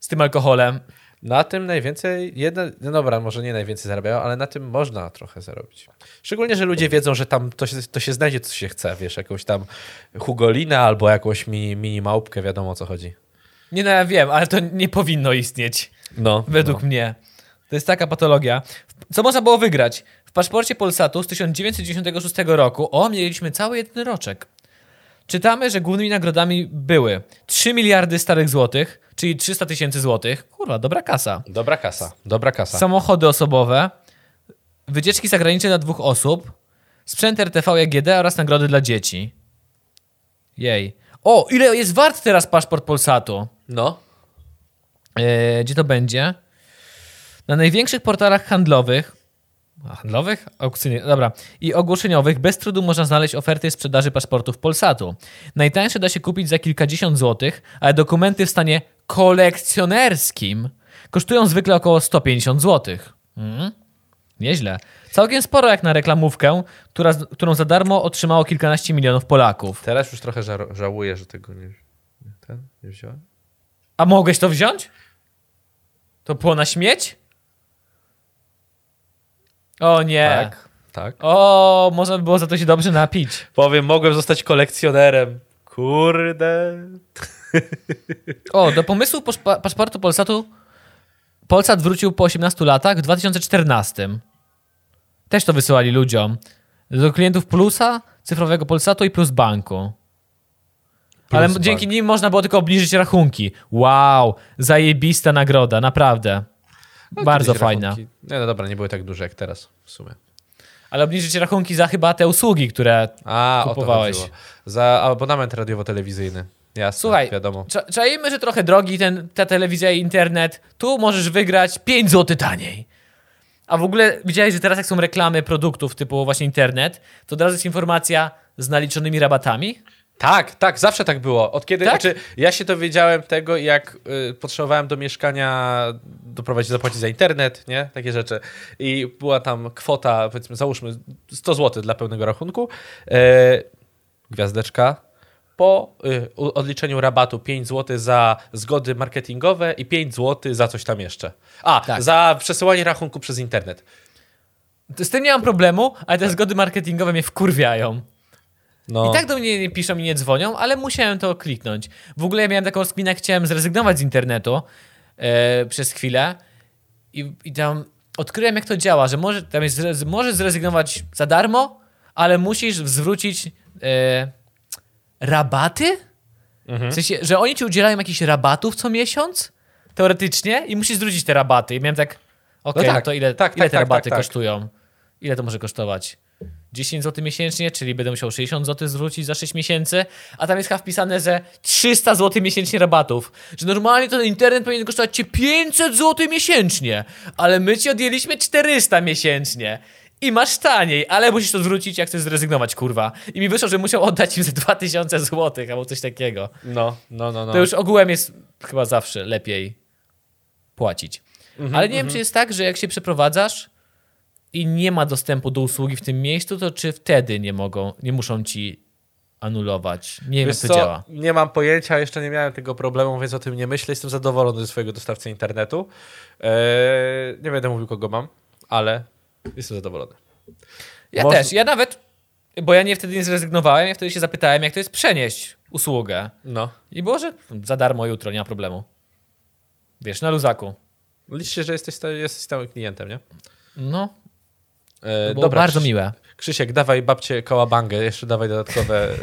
z tym alkoholem. Na tym najwięcej, jedna, no dobra, może nie najwięcej zarabiają, ale na tym można trochę zarobić. Szczególnie, że ludzie wiedzą, że tam to się, to się znajdzie, co się chce, wiesz, jakąś tam hugolinę albo jakąś mini, mini małpkę, wiadomo o co chodzi. Nie no, ja wiem, ale to nie powinno istnieć. No, Według mnie. To jest taka patologia. Co można było wygrać? W paszporcie Polsatu z 1996 roku, o, mieliśmy cały jeden roczek. Czytamy, że głównymi nagrodami były 3 miliardy starych złotych, czyli 300 tysięcy złotych. Kurwa, dobra kasa. Dobra kasa, dobra kasa. Samochody osobowe, wycieczki zagraniczne dla dwóch osób, sprzęt RTV i AGD oraz nagrody dla dzieci. Jej. O, ile jest wart teraz paszport Polsatu? No. E, gdzie to będzie? Na największych portalach handlowych, handlowych? Aukcyjnych, dobra. I ogłoszeniowych bez trudu można znaleźć oferty sprzedaży paszportów Polsatu. Najtańsze da się kupić za kilkadziesiąt złotych, ale dokumenty w stanie kolekcjonerskim kosztują zwykle około 150 złotych. Mhm. Nieźle. Całkiem sporo jak na reklamówkę, która, którą za darmo otrzymało kilkanaście milionów Polaków. Teraz już trochę ża- żałuję, że tego nie, nie, ten, nie wziąłem. A mogłeś to wziąć? To było na śmieć? O nie. Tak, tak. O, można by było za to się dobrze napić. Powiem, mogłem zostać kolekcjonerem. Kurde. O, do pomysłu paszportu Polsatu Polsat wrócił po 18 latach w 2014. Też to wysyłali ludziom. Do klientów Plusa, cyfrowego Polsatu i Plus Banku. Ale Plus dzięki Bank. nim można było tylko obniżyć rachunki. Wow, zajebista nagroda, naprawdę. Bardzo Kiedyś fajna. rachunki- Nie, no dobra, nie były tak duże jak teraz w sumie. Ale obniżyć rachunki za chyba te usługi, które A, Kupowałeś. Za abonament radiowo-telewizyjny. Jasne, Słuchaj, wiadomo. cza- czajmy, że trochę drogi ten, ta telewizja i internet. Tu możesz wygrać 5 zł taniej. A w ogóle widziałeś, że teraz jak są reklamy produktów typu właśnie internet, to od razu jest informacja z naliczonymi rabatami? Tak, tak, zawsze tak było. Od kiedy, Tak? znaczy, ja się dowiedziałem tego, jak y, potrzebowałem do mieszkania doprowadzić, zapłacić za internet, nie? Takie rzeczy. I była tam kwota, powiedzmy, załóżmy 100 zł dla pełnego rachunku. E, gwiazdeczka. Po y, odliczeniu rabatu 5 zł za zgody marketingowe i 5 zł za coś tam jeszcze. A, Tak. za przesyłanie rachunku przez internet. Z tym nie mam problemu, ale te zgody marketingowe mnie wkurwiają. No. I tak do mnie nie piszą i nie dzwonią, ale musiałem to kliknąć. W ogóle ja miałem taką jak chciałem zrezygnować z internetu e, przez chwilę i, i tam odkryłem, jak to działa, że może, tam jest, możesz zrezygnować za darmo, ale musisz zwrócić e, rabaty? W sensie, że oni ci udzielają jakichś rabatów co miesiąc, teoretycznie, i musisz zwrócić te rabaty. I miałem tak, okej, No no, tak, to ile, tak, ile tak, te tak, rabaty tak, tak. kosztują? Ile to może kosztować? 10 zł miesięcznie, czyli będę musiał 60 zł zwrócić za 6 miesięcy, a tam jest wpisane, że 300 zł miesięcznie rabatów. Że normalnie to internet powinien kosztować cię 500 zł miesięcznie, ale my ci odjęliśmy 400 miesięcznie. I masz taniej, ale musisz to zwrócić, jak chcesz zrezygnować, kurwa. I mi wyszło, że musiał oddać im ze 2000 zł albo coś takiego. No, no, no, no. To już ogółem jest chyba zawsze lepiej płacić. Ale nie wiem, czy jest tak, że jak się przeprowadzasz i nie ma dostępu do usługi w tym miejscu, to czy wtedy nie mogą, nie muszą ci anulować? Nie wiem, Wiesz jak to co, działa. Nie mam pojęcia, jeszcze nie miałem tego problemu, więc o tym nie myślę. Jestem zadowolony ze swojego dostawcy internetu. Eee, nie będę mówił, kogo mam, ale jestem zadowolony. Ja Moż- też, ja nawet, bo ja nie wtedy nie zrezygnowałem, ja wtedy się zapytałem, jak to jest przenieść usługę. No. I było, że za darmo jutro, nie ma problemu. Wiesz, na luzaku. Liczcie, że jesteś, jesteś stałym klientem, nie? No, To było bardzo Krzyś- miłe. Krzysiek, dawaj babcie kałabangę, jeszcze dawaj dodatkowe, e,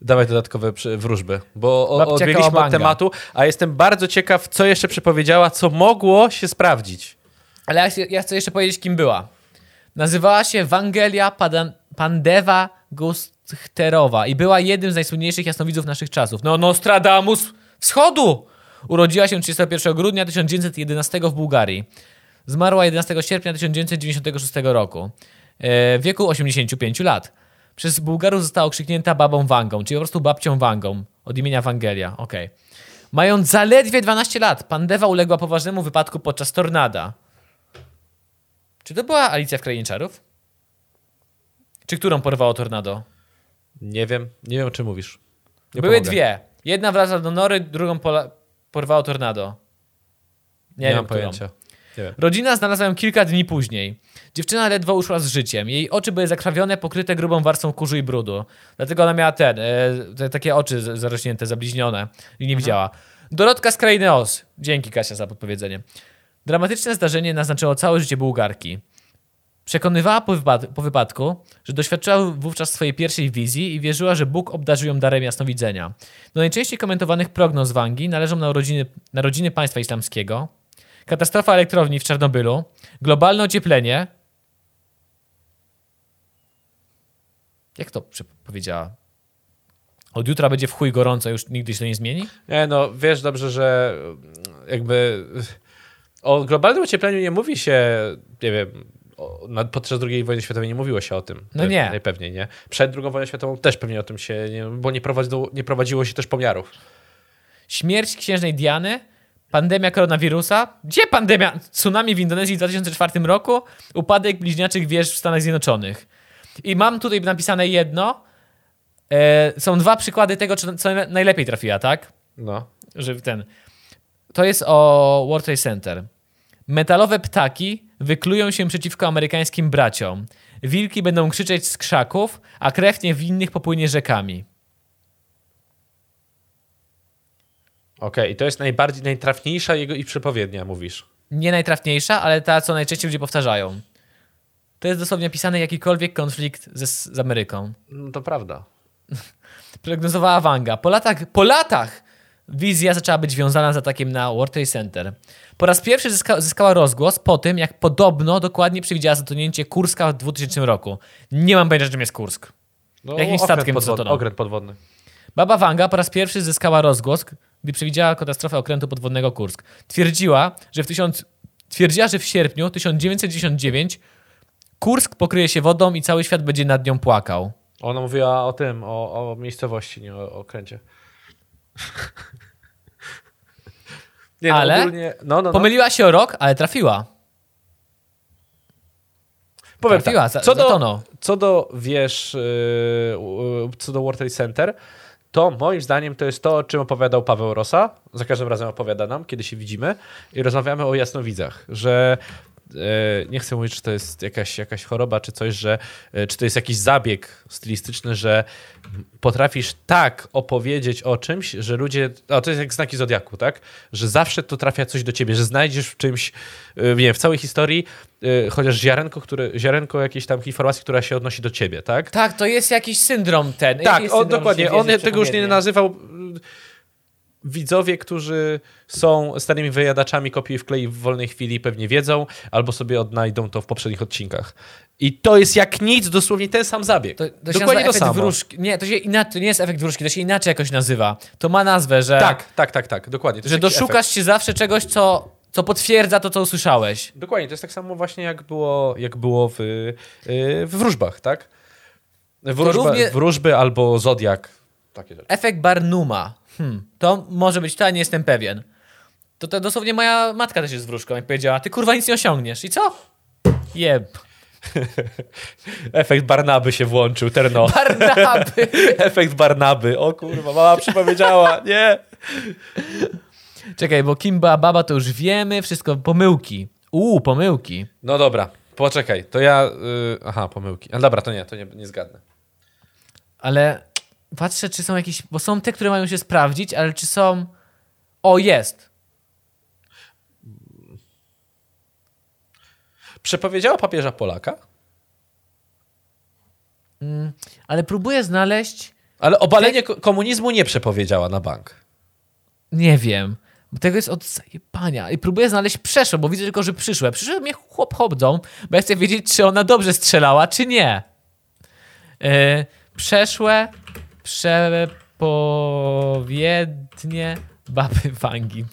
dawaj dodatkowe wróżby, bo o- odbiegliśmy od tematu, a jestem bardzo ciekaw, co jeszcze przepowiedziała, co mogło się sprawdzić. Ale ja, ja chcę jeszcze powiedzieć, kim była. Nazywała się Wangelia Padan- Pandewa Gusterowa i była jednym z najsłynniejszych jasnowidzów naszych czasów. No, Nostradamus Wschodu! Urodziła się 31 grudnia 1911 w Bułgarii. Zmarła 11 sierpnia 1996 roku. E, W wieku 85 lat. Przez Bułgarów została okrzyknięta babą Wangą, czyli po prostu babcią Wangą, od imienia Wangelia. Okej. Mając zaledwie 12 lat, Pandewa uległa poważnemu wypadku podczas tornada. Czy to była Alicja w Krainie Czarów? Czy którą porwało tornado? Nie wiem, nie wiem, o czym mówisz. Nie Były pomogę. dwie. Jedna wraca do nory, drugą porwało tornado. Nie, Nie, wiem, mam którą. pojęcia. Rodzina znalazła ją kilka dni później. Dziewczyna ledwo uszła z życiem. Jej oczy były zakrawione, pokryte grubą warstwą kurzu i brudu. Dlatego ona miała ten, e, te, takie oczy zarośnięte, zabliźnione i nie widziała. Dorotka z krainy Oz. Dzięki Kasia za podpowiedzenie. Dramatyczne zdarzenie naznaczyło całe życie Bułgarki. Przekonywała po, wypad- po wypadku, że doświadczyła wówczas swojej pierwszej wizji i wierzyła, że Bóg obdarzył ją darem jasnowidzenia. Do najczęściej komentowanych prognoz Wangi należą narodziny, narodziny państwa islamskiego, katastrofa elektrowni w Czarnobylu, globalne ocieplenie. Jak to powiedziała? Od jutra będzie w chuj gorąco, już nigdy się to nie zmieni? Nie, no wiesz dobrze, że jakby o globalnym ociepleniu nie mówi się, nie wiem, podczas II wojny światowej nie mówiło się o tym. No nie. Najpewniej, nie. Przed II wojną światową też pewnie o tym się, nie, bo nie prowadziło, nie prowadziło się też pomiarów. Śmierć księżnej Diany Pandemia koronawirusa? Gdzie pandemia? Tsunami w Indonezji w 2004 roku? Upadek bliźniaczych wież w Stanach Zjednoczonych. I mam tutaj napisane jedno. E, są dwa przykłady tego, co najlepiej trafiła, tak? No. Że ten. To jest o World Trade Center. Metalowe ptaki wyklują się przeciwko amerykańskim braciom. Wilki będą krzyczeć z krzaków, a krew niewinnych popłynie rzekami. Okej, i to jest najbardziej, najtrafniejsza jego i przepowiednia, mówisz. Nie najtrafniejsza, ale ta, co najczęściej ludzie powtarzają. To jest dosłownie opisany jakikolwiek konflikt ze, z Ameryką. No to prawda. Prognozowała Wanga. Po latach, po latach wizja zaczęła być związana z atakiem na World Trade Center. Po raz pierwszy zyska, zyskała rozgłos po tym, jak podobno dokładnie przewidziała zatonięcie Kurska w 2000 roku. Nie mam pojęcia, czym jest Kursk. No, Jakimś statkiem podwodny, zatonął. Okręt podwodny. Baba Wanga po raz pierwszy zyskała rozgłos, gdy przewidziała katastrofę okrętu podwodnego Kursk. Twierdziła, że w, tysiąc... Twierdziła, że w sierpniu 1999 Kursk pokryje się wodą i cały świat będzie nad nią płakał. Ona mówiła o tym, o, o miejscowości, nie o, o okręcie. nie, no, Ale ogólnie, no, no, no. Pomyliła się o rok, ale trafiła. Powiem trafiła, tak, co, do, co do, wiesz, yy, yy, co do World Trade Center, to moim zdaniem to jest to, o czym opowiadał Paweł Rosa. Za każdym razem opowiada nam, kiedy się widzimy i rozmawiamy o jasnowidzach, że nie chcę mówić, czy to jest jakaś, jakaś choroba, czy coś, że yy, czy to jest jakiś zabieg stylistyczny, że potrafisz tak opowiedzieć o czymś, że ludzie. A to jest jak znaki zodiaku, tak? Że zawsze to trafia coś do ciebie, że znajdziesz w czymś, yy, nie wiem, w całej historii chociaż ziarenko, które, ziarenko jakiejś tam informacji, która się odnosi do ciebie, tak? Tak, to jest jakiś syndrom ten. Tak, syndrom, dokładnie. On tego już nie nazywał. Widzowie, którzy są starymi wyjadaczami kopii w klei w wolnej chwili, pewnie wiedzą, albo sobie odnajdą to w poprzednich odcinkach. I to jest jak nic, dosłownie ten sam zabieg. To, to Dokładnie to efekt samo. wróżki. Nie, to się inaczej, to nie jest efekt wróżki, to się inaczej jakoś nazywa. To ma nazwę, że, Tak, tak, tak, tak, dokładnie. Że doszukasz efekt. się zawsze czegoś, co, co potwierdza to, co usłyszałeś. Dokładnie, to jest tak samo właśnie jak było, jak było w, y, w wróżbach, tak? Wróżba, równie- Wróżby albo zodiak. Takie rzeczy. Efekt Barnuma. Hmm, to może być to, ja nie jestem pewien. To, to dosłownie moja matka też jest wróżką, jak powiedziała, ty kurwa nic nie osiągniesz. I co? Jeb. Efekt Barnaby się włączył, terno. Barnaby. Efekt Barnaby. O kurwa, mama przypowiedziała. Nie. Czekaj, bo kim była baba, to już wiemy, wszystko pomyłki. Uuu, pomyłki. No dobra, poczekaj, to ja... y, aha, pomyłki. A dobra, to nie, to nie, nie zgadnę. Ale patrzę, czy są jakieś, bo są te, które mają się sprawdzić, ale czy są... O, jest. Przepowiedziała papieża Polaka, Ale próbuję znaleźć... ale obalenie ko- komunizmu nie przepowiedziała na bank. Nie wiem. Bo tego jest od zajebania. I próbuję znaleźć przeszłe, bo widzę tylko, że przyszłe. Przyszłe mnie chłop chodzą, bo ja chcę wiedzieć, czy ona dobrze strzelała, czy nie. Yy, przeszłe przepowiednie baby Wangi.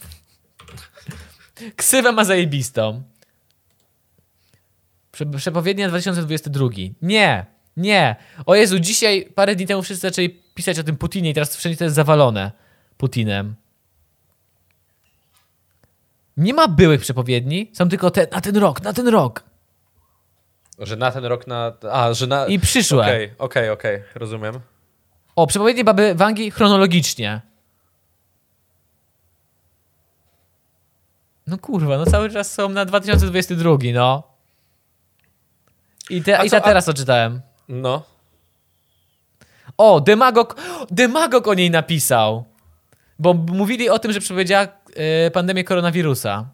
Ksywę ma zajebistą. Prze przepowiednia 2022. Nie, nie. O Jezu, dzisiaj, parę dni temu wszyscy zaczęli pisać o tym Putinie i teraz wszędzie to jest zawalone Putinem. Nie ma byłych przepowiedni, są tylko te na ten rok, na ten rok. Że na ten rok na... A, że na... I przyszłe. Okej, okej, okej, rozumiem. O, przepowiednie baby Wangi chronologicznie. No kurwa, no cały czas są na 2022, no. I, te, A i co, ta a- teraz to czytałem. No. O, Demagog, Demagog o niej napisał. Bo mówili o tym, że przepowiedziała e, pandemię koronawirusa.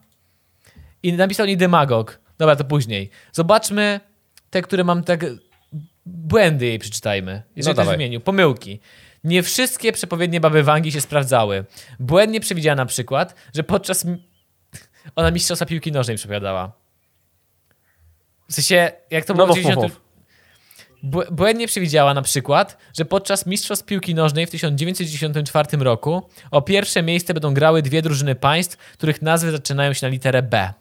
I napisał o niej Demagog. Dobra, to później. Zobaczmy te, które mam tak... Błędy jej przeczytajmy. Jeżeli No ktoś wymienił. Pomyłki. Nie wszystkie przepowiednie baby Wangi się sprawdzały. Błędnie przewidziała na przykład, że podczas... Ona mistrzostwa piłki nożnej przepowiadała. W sensie, jak to No było mów, w 90... mów, Bł- Błędnie przewidziała na przykład, że podczas Mistrzostw Piłki Nożnej w 1994 roku o pierwsze miejsce będą grały dwie drużyny państw, których nazwy zaczynają się na literę B.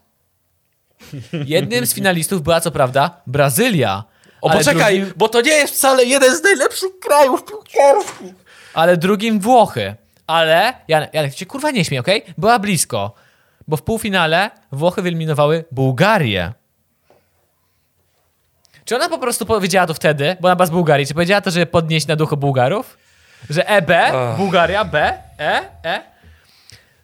Jednym z finalistów była co prawda Brazylia. O, ale poczekaj, Drugim, bo to nie jest wcale jeden z najlepszych krajów piłkarskich. ale drugim Włochy. Ale, Janek, Janek się kurwa nie śmiej, okej? Była blisko. bo w półfinale Włochy wyeliminowały Bułgarię. Czy ona po prostu powiedziała to wtedy, bo ona była z Bułgarii, czy powiedziała to, żeby podnieść na duchu Bułgarów? Że EB. Bułgaria, B, E, E?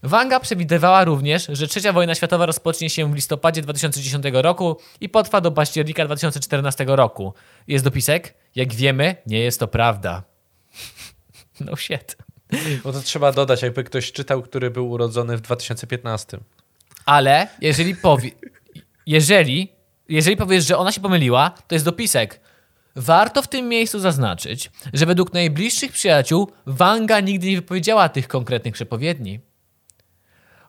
Wanga przewidywała również, że trzecia wojna światowa rozpocznie się w listopadzie 2010 roku i potrwa do października 2014 roku. Jest dopisek? Jak wiemy, nie jest to prawda. No shit. Bo to trzeba dodać, jakby ktoś czytał, który był urodzony w 2015. Ale jeżeli powie, jeżeli, jeżeli powiesz, że ona się pomyliła, to jest dopisek. Warto w tym miejscu zaznaczyć, że według najbliższych przyjaciół Wanga nigdy nie wypowiedziała tych konkretnych przepowiedni.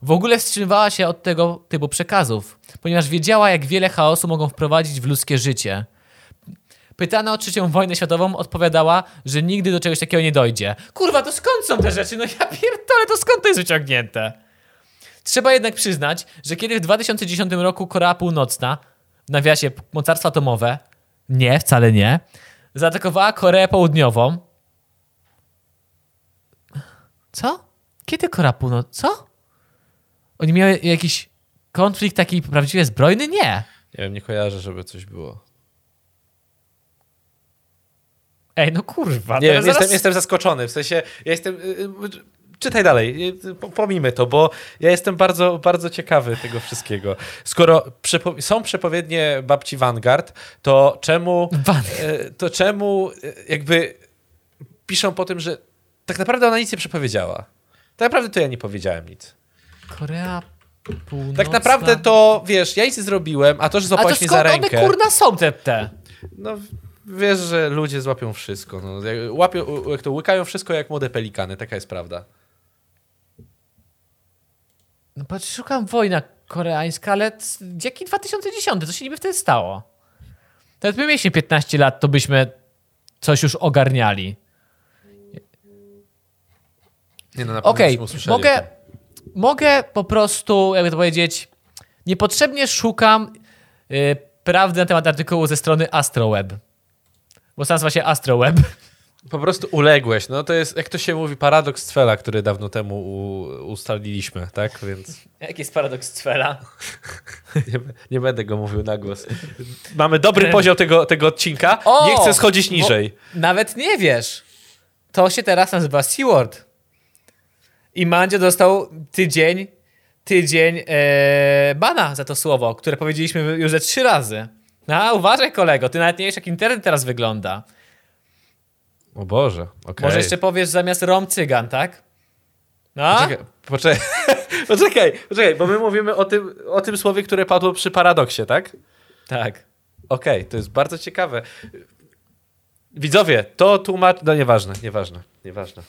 W ogóle wstrzymywała się od tego typu przekazów, ponieważ wiedziała, jak wiele chaosu mogą wprowadzić w ludzkie życie. Pytana o trzecią wojnę światową odpowiadała, że nigdy do czegoś takiego nie dojdzie. Kurwa, to skąd są te rzeczy? No ja pierdolę, to skąd to jest wyciągnięte? Trzeba jednak przyznać, że kiedy w 2010 roku Korea Północna, w nawiasie mocarstwa atomowe, nie, wcale nie, zaatakowała Koreę Południową. Co? Kiedy Korea Północna? Co? Oni miały jakiś konflikt taki prawdziwie zbrojny? Nie. Nie wiem, nie kojarzę, żeby coś było. Ej, no kurwa. Nie wiem, teraz jestem, zaraz- jestem zaskoczony. W sensie, ja jestem. y, y, Czytaj dalej, y, po- pomijmy to, bo ja jestem bardzo, bardzo ciekawy tego wszystkiego. Skoro przepo są przepowiednie babci Vanguard, to czemu, Van- y, to czemu y, jakby piszą po tym, że tak naprawdę ona nic nie przepowiedziała. Tak naprawdę to ja nie powiedziałem nic. Korea Północna. Tak naprawdę to, wiesz, ja nic nie zrobiłem, a to, że A to złapałeś mnie skąd za one rękę... kurna są te, te? No, wiesz, że ludzie złapią wszystko. No, Jak łapią, jak to łykają wszystko jak młode pelikany, taka jest prawda. No patrz, szukam wojna koreańska, ale jaki 2010? Co się niby wtedy stało? Nawet my mieliśmy 15 lat, to byśmy coś już ogarniali. Nie no, na pewno Okej, byśmy usłyszeli o mogę, tym. Mogę po prostu, jakby to powiedzieć, niepotrzebnie szukam y, prawdy na temat artykułu ze strony AstroWeb. Bo sam nazywa się AstroWeb. Po prostu uległeś. No to jest, jak to się mówi, paradoks Cfela, który dawno temu u, ustaliliśmy, tak? Więc Jaki jest paradoks Cfela? nie, nie będę go mówił na głos. Mamy dobry poziom tego, tego odcinka. O! nie chcę schodzić niżej. Nawet nie wiesz. To się teraz nazywa SeaWorld. I Mandzio dostał tydzień, tydzień e, bana za to słowo, które powiedzieliśmy już ze trzy razy. A uważaj kolego, ty nawet nie wiesz jak internet teraz wygląda. O Boże, okej. Może jeszcze powiesz zamiast rom cygan, tak? No? Poczekaj, poczekaj, poczekaj, poczekaj, bo my mówimy o tym, o tym słowie, które padło przy paradoksie, tak? Tak. Okej, to jest bardzo ciekawe. Widzowie, to tłumacz... No nieważne, nieważne, nieważne.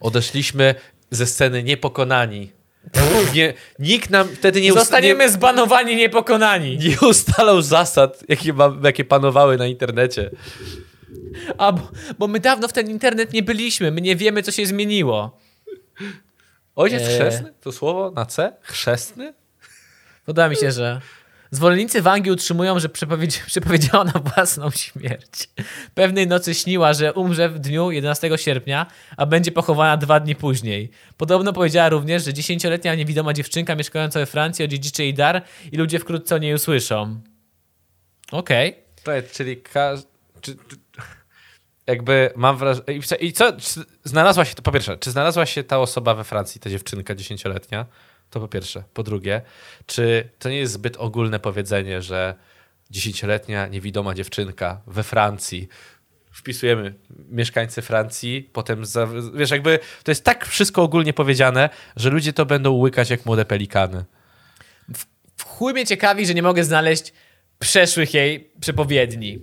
Odeszliśmy ze sceny niepokonani. Nie, nikt nam wtedy nie, Zostaniemy zbanowani, niepokonani. nie, nie ustalał zasad, jakie, ma, jakie panowały na internecie. A, bo, bo my dawno w ten internet nie byliśmy, my nie wiemy co się zmieniło. Ojciec Eee. chrzestny? To słowo na C? Chrzestny? Podoba mi się, że zwolennicy Wangi utrzymują, że przepowiedzi- przepowiedziała na własną śmierć. Pewnej nocy śniła, że umrze w dniu 11 sierpnia, a będzie pochowana dwa dni później. Podobno powiedziała również, że dziesięcioletnia niewidoma dziewczynka mieszkająca we Francji odziedziczy jej dar i ludzie wkrótce o niej usłyszą. Okej. Czekaj, czyli każ... Czy, czy, jakby mam wrażenie... I, co? Znalazła się... To po pierwsze, czy znalazła się ta osoba we Francji, ta dziewczynka dziesięcioletnia? To po pierwsze. Po drugie, czy to nie jest zbyt ogólne powiedzenie, że dziesięcioletnia niewidoma dziewczynka we Francji wpisujemy mieszkańcy Francji, potem, za, wiesz, jakby to jest tak wszystko ogólnie powiedziane, że ludzie to będą łykać jak młode pelikany. W chuj mnie ciekawi, że nie mogę znaleźć przeszłych jej przepowiedni.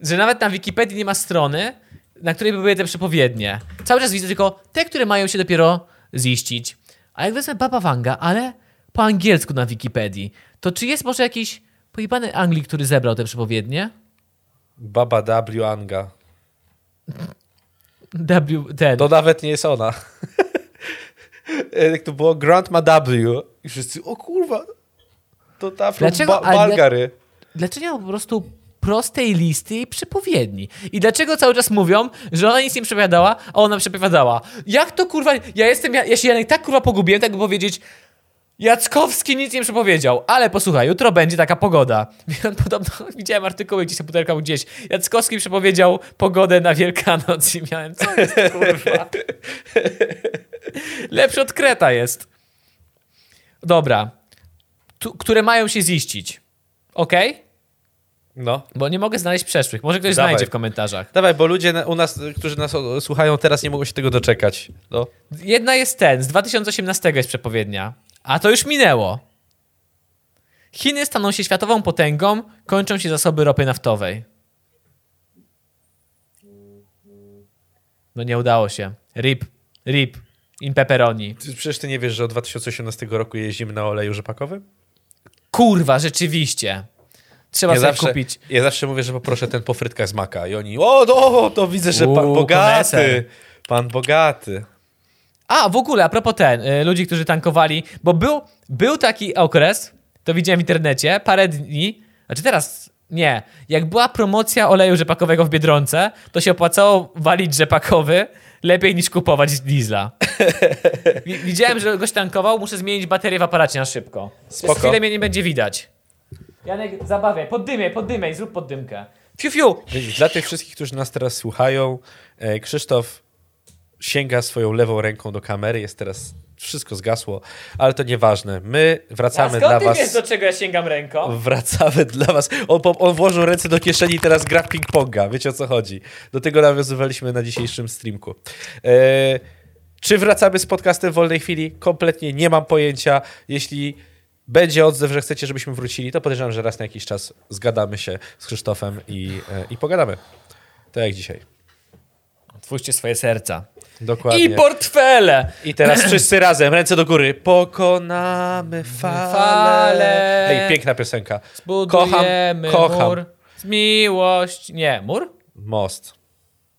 Że nawet na Wikipedii nie ma strony, na której były te przepowiednie. Cały czas widzę tylko te, które mają się dopiero ziścić. A jak wezmę Baba Wanga, ale po angielsku na Wikipedii, to czy jest może jakiś pojebany Anglik, który zebrał te przepowiednie? Baba W. Anga. W, ten. To nawet nie jest ona. Jak to było Grandma W. I wszyscy, o kurwa, to ta Dlaczego- ale- Balgary. Dlaczego po prostu prostej listy jej przepowiedni. I dlaczego cały czas mówią, że ona nic nie przepowiadała, a ona przepowiadała? Jak to kurwa, ja jestem, ja, ja się Janek tak kurwa pogubiłem, tak by powiedzieć, Jackowski nic nie przepowiedział, ale posłuchaj, jutro będzie taka pogoda. I podobno, widziałem artykuły gdzieś na gdzieś, Jackowski przepowiedział pogodę na Wielkanoc i miałem, co jest kurwa? Lepszy od Kreta jest. Dobra. Tu, które mają się ziścić. Okej? No. Bo nie mogę znaleźć przeszłych. Może ktoś Dawaj. znajdzie w komentarzach. Dawaj, bo ludzie u nas, którzy nas słuchają teraz nie mogą się tego doczekać. No. Jedna jest ten, z 2018 jest przepowiednia. A to już minęło. Chiny staną się światową potęgą, kończą się zasoby ropy naftowej. No nie udało się. RIP, RIP, in pepperoni. Ty, przecież ty nie wiesz, że od 2018 roku jeździmy na oleju rzepakowym? Kurwa, rzeczywiście. Trzeba ja sobie zawsze, kupić. Ja zawsze mówię, że poproszę ten po frytkach z maka i oni, o, no, to widzę, że pan Uuu, bogaty. koneser. Pan bogaty. A, w ogóle, a propos ten, y, ludzi, którzy tankowali, bo był, był taki okres, to widziałem w internecie, parę dni, znaczy teraz nie, jak była promocja oleju rzepakowego w Biedronce, to się opłacało walić rzepakowy lepiej niż kupować diesla. Wi- Widziałem, że goś tankował, muszę zmienić baterię w aparacie na szybko. Przez Spoko. chwilę mnie nie będzie widać. Janek, zabawiaj, poddymiaj, poddymiaj, zrób poddymkę. Fiu, fiu. Dla tych wszystkich, którzy nas teraz słuchają, e, Krzysztof sięga swoją lewą ręką do kamery, jest teraz, wszystko zgasło, ale to nieważne. My A wracamy skąd dla ty was... wiesz, do czego ja sięgam ręką? Wracamy dla was. On, on włożył ręce do kieszeni i teraz gra w ping-ponga. Wiecie o co chodzi. Do tego nawiązywaliśmy na dzisiejszym streamku. E, czy wracamy z podcastem w wolnej chwili? Kompletnie nie mam pojęcia. Jeśli będzie odzew, że chcecie, żebyśmy wrócili, to podejrzewam, że raz na jakiś czas zgadamy się z Krzysztofem i, e, i pogadamy. Tak jak dzisiaj. Otwórzcie swoje serca. Dokładnie. I portfele! I teraz wszyscy razem, ręce do góry. Pokonamy fale. Fale. Ej, piękna piosenka. Budujemy kocham, kocham. mur z miłość. Nie, mur? Most.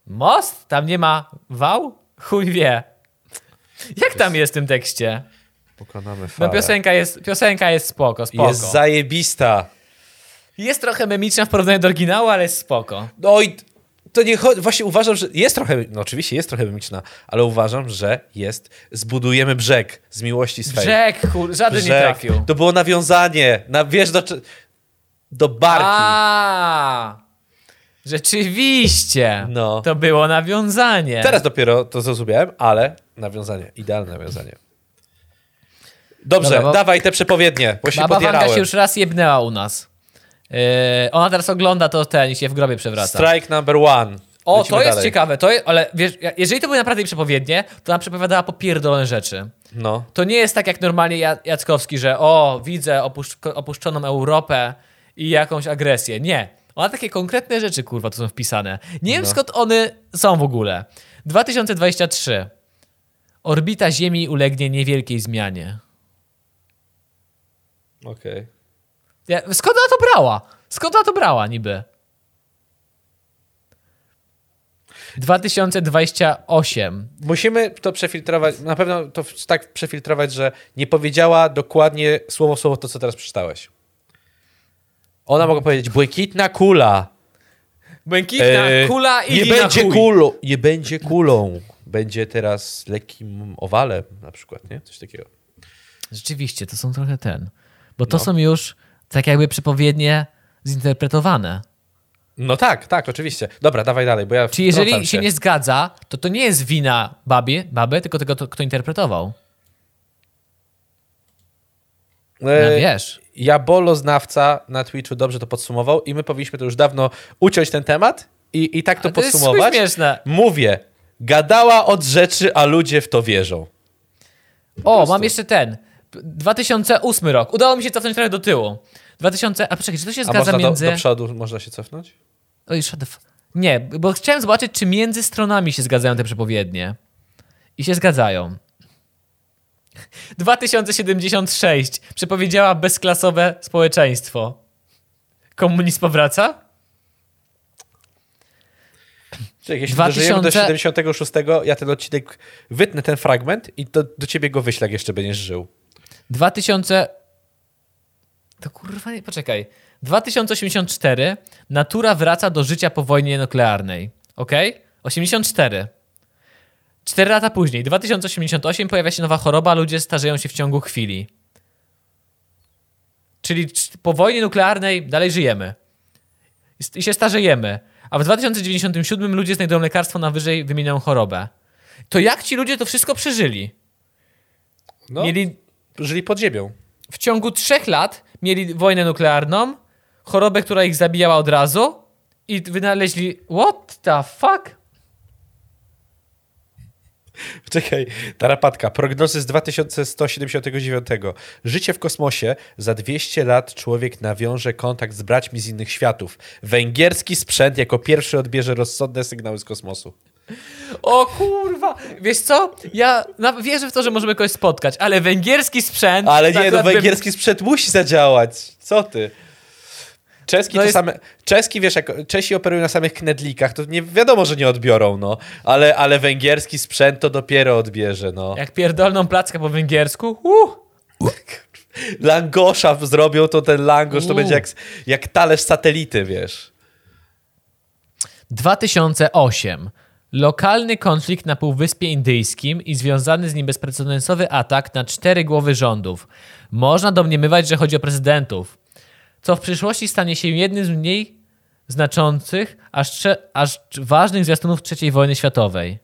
Most? Tam nie ma wał? Chuj wie. Jak tam jest w tym tekście? Pokonamy No fale. piosenka jest, piosenka jest spoko, spoko. Jest zajebista. Jest trochę memiczna w porównaniu do oryginału, ale jest spoko. No i to nie chodzi, właśnie uważam, że jest trochę, no oczywiście jest trochę mimiczna, ale uważam, że jest zbudujemy brzeg z miłości swej. Brzeg, kur... żaden nie Brzeg. trafił. To było nawiązanie, na, wiesz, do, do barki. A, Rzeczywiście. No. To było nawiązanie. Teraz dopiero to zrozumiałem, ale nawiązanie, idealne nawiązanie. Dobrze, Dobra, bo- dawaj te przepowiednie, bo się Baba podjarałem. się już raz jebnęła u nas. Yy, ona teraz ogląda to ten i się w grobie przewraca. Strike number one. O, Lecimy to jest dalej. ciekawe, to jest, ale wiesz, jeżeli to były naprawdę jej przepowiednie, to ona przepowiadała popierdolone rzeczy. No. To nie jest tak jak normalnie Ja- Jackowski, że o, widzę opuszcz- opuszczoną Europę i jakąś agresję. Nie. Ona takie konkretne rzeczy, kurwa, tu są wpisane. Nie wiem No. skąd one są w ogóle. 2023. Orbita Ziemi ulegnie niewielkiej zmianie. Okej. Ja, skąd ona to brała? Skąd ona to brała niby? 2028. Musimy to przefiltrować, na pewno to tak przefiltrować, że nie powiedziała dokładnie słowo słowo to, co teraz przeczytałeś. Ona mogła powiedzieć błękitna kula. Błękitna E, kula i nie będzie kulą. Nie będzie kulą. Będzie teraz lekkim owalem na przykład, nie? Coś takiego. Rzeczywiście, to są trochę ten. Bo to No. są już tak jakby przepowiednie zinterpretowane. No tak, tak, oczywiście. Dobra, dawaj dalej, bo ja Czyli jeżeli wtrącam się nie zgadza, to to nie jest wina babie, baby, tylko tego, to- kto interpretował. No, E, wiesz. Jabolo znawca na Twitchu dobrze to podsumował i my powinniśmy to już dawno uciąć ten temat i, i tak to to jest podsumować. śmieszne. Mówię, gadała od rzeczy, a ludzie w to wierzą. O, mam jeszcze ten. 2008 rok. Udało mi się cofnąć trochę do tyłu. 2000. A poczekaj, czy to się A zgadza można między. do, do przodu można się cofnąć? Oj, shut the Nie, bo chciałem zobaczyć, czy między stronami się zgadzają te przepowiednie. I się zgadzają. 2076 przepowiedziała bezklasowe społeczeństwo. Komunizm powraca? Czyli jeśli 2000 dożyjemy do 76, ja ten odcinek wytnę ten fragment i do, do ciebie go wyślę, jak jeszcze będziesz żył. 2000. To kurwa nie, poczekaj. 2084 natura wraca do życia po wojnie nuklearnej. Ok? 84. Cztery lata później, 2088, pojawia się nowa choroba, ludzie starzeją się w ciągu chwili. Czyli cz- po wojnie nuklearnej dalej żyjemy. I się starzejemy. A w 2097 ludzie znajdują lekarstwo na wyżej wymienioną chorobę. To jak ci ludzie to wszystko przeżyli? No, Mieli żyli pod ziemią. w ciągu trzech lat mieli wojnę nuklearną, chorobę, która ich zabijała od razu i wynaleźli what the fuck? Czekaj, tarapatka. Prognozy z 2179. Życie w kosmosie. Za 200 lat człowiek nawiąże kontakt z braćmi z innych światów. Węgierski sprzęt jako pierwszy odbierze rozsądne sygnały z kosmosu. O kurwa! Wiesz co? Ja wierzę w to, że możemy kogoś spotkać, ale węgierski sprzęt... Ale to nie, no akurat bym- węgierski sprzęt musi zadziałać. Co ty? Czeski No to jest- same. Czeski, wiesz, jak Czesi operują na samych knedlikach, to nie wiadomo, że nie odbiorą, no. Ale, ale węgierski sprzęt to dopiero odbierze, no. Jak pierdolną plackę po węgiersku, uh, Langosza zrobią, to ten langosz to U. będzie jak, jak talerz satelity, wiesz. 2008. Lokalny konflikt na Półwyspie Indyjskim i związany z nim bezprecedensowy atak na cztery głowy rządów. Można domniemywać, że chodzi o prezydentów, co w przyszłości stanie się jednym z mniej znaczących, aż, trze- aż ważnych zwiastunów III wojny światowej.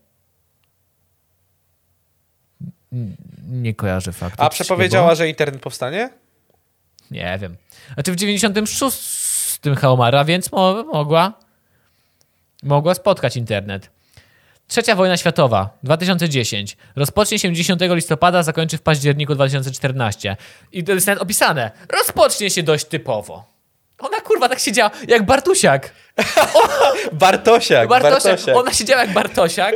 N- Nie kojarzę faktu. A przepowiedziała, że internet powstanie? Nie wiem. Znaczy w 96 Haumara, więc mo mogła mogła spotkać internet. Trzecia wojna światowa, 2010. Rozpocznie się 10 listopada, zakończy w październiku 2014. I to jest nawet opisane. Rozpocznie się dość typowo. Ona kurwa tak siedziała jak Bartusiak. Bartosiak, Bartosiak. Bartosiak. Ona siedziała jak Bartosiak.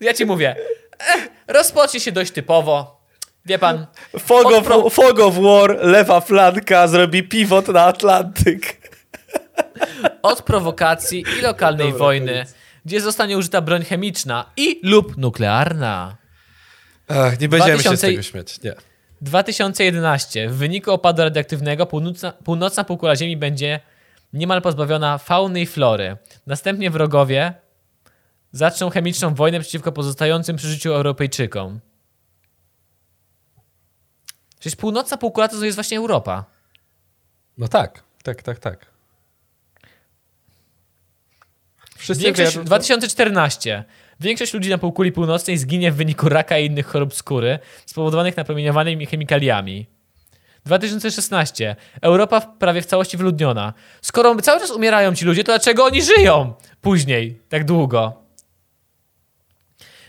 Ja ci mówię. Eh, rozpocznie się dość typowo. Wie pan, Fog of, Odpro- Fog of War, lewa flanka, zrobi pivot na Atlantyk. od prowokacji i lokalnej Dobra, wojny, gdzie zostanie użyta broń chemiczna i lub nuklearna. Ach, nie będziemy się 2000 z tego śmiać, nie. 2011. W wyniku opadu radioaktywnego północna, północna półkula Ziemi będzie niemal pozbawiona fauny i flory. Następnie wrogowie zaczną chemiczną wojnę przeciwko pozostającym przy życiu Europejczykom. Przecież północna półkula to jest właśnie Europa. No tak, tak, tak, tak. Wszyscy Większość, wiedzą, 2014. Większość ludzi na półkuli północnej zginie w wyniku raka i innych chorób skóry spowodowanych napromieniowanymi chemikaliami. 2016. Europa prawie w całości wyludniona. Skoro cały czas umierają ci ludzie, to dlaczego oni żyją później tak długo?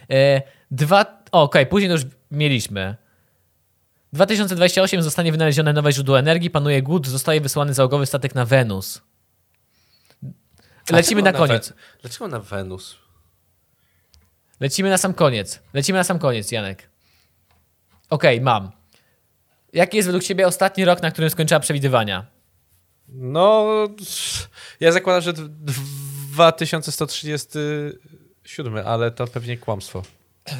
E, dwa... Okej, później to już mieliśmy. 2028 zostanie wynalezione nowe źródło energii, panuje głód, zostaje wysłany załogowy statek na Wenus. Lecimy na koniec. We... Dlaczego na Wenus? Lecimy na sam koniec. Lecimy na sam koniec, Janek. Okej, mam. Jaki jest według ciebie ostatni rok, na którym skończyła przewidywania? No, ja zakładam, że d- 2137, ale to pewnie kłamstwo.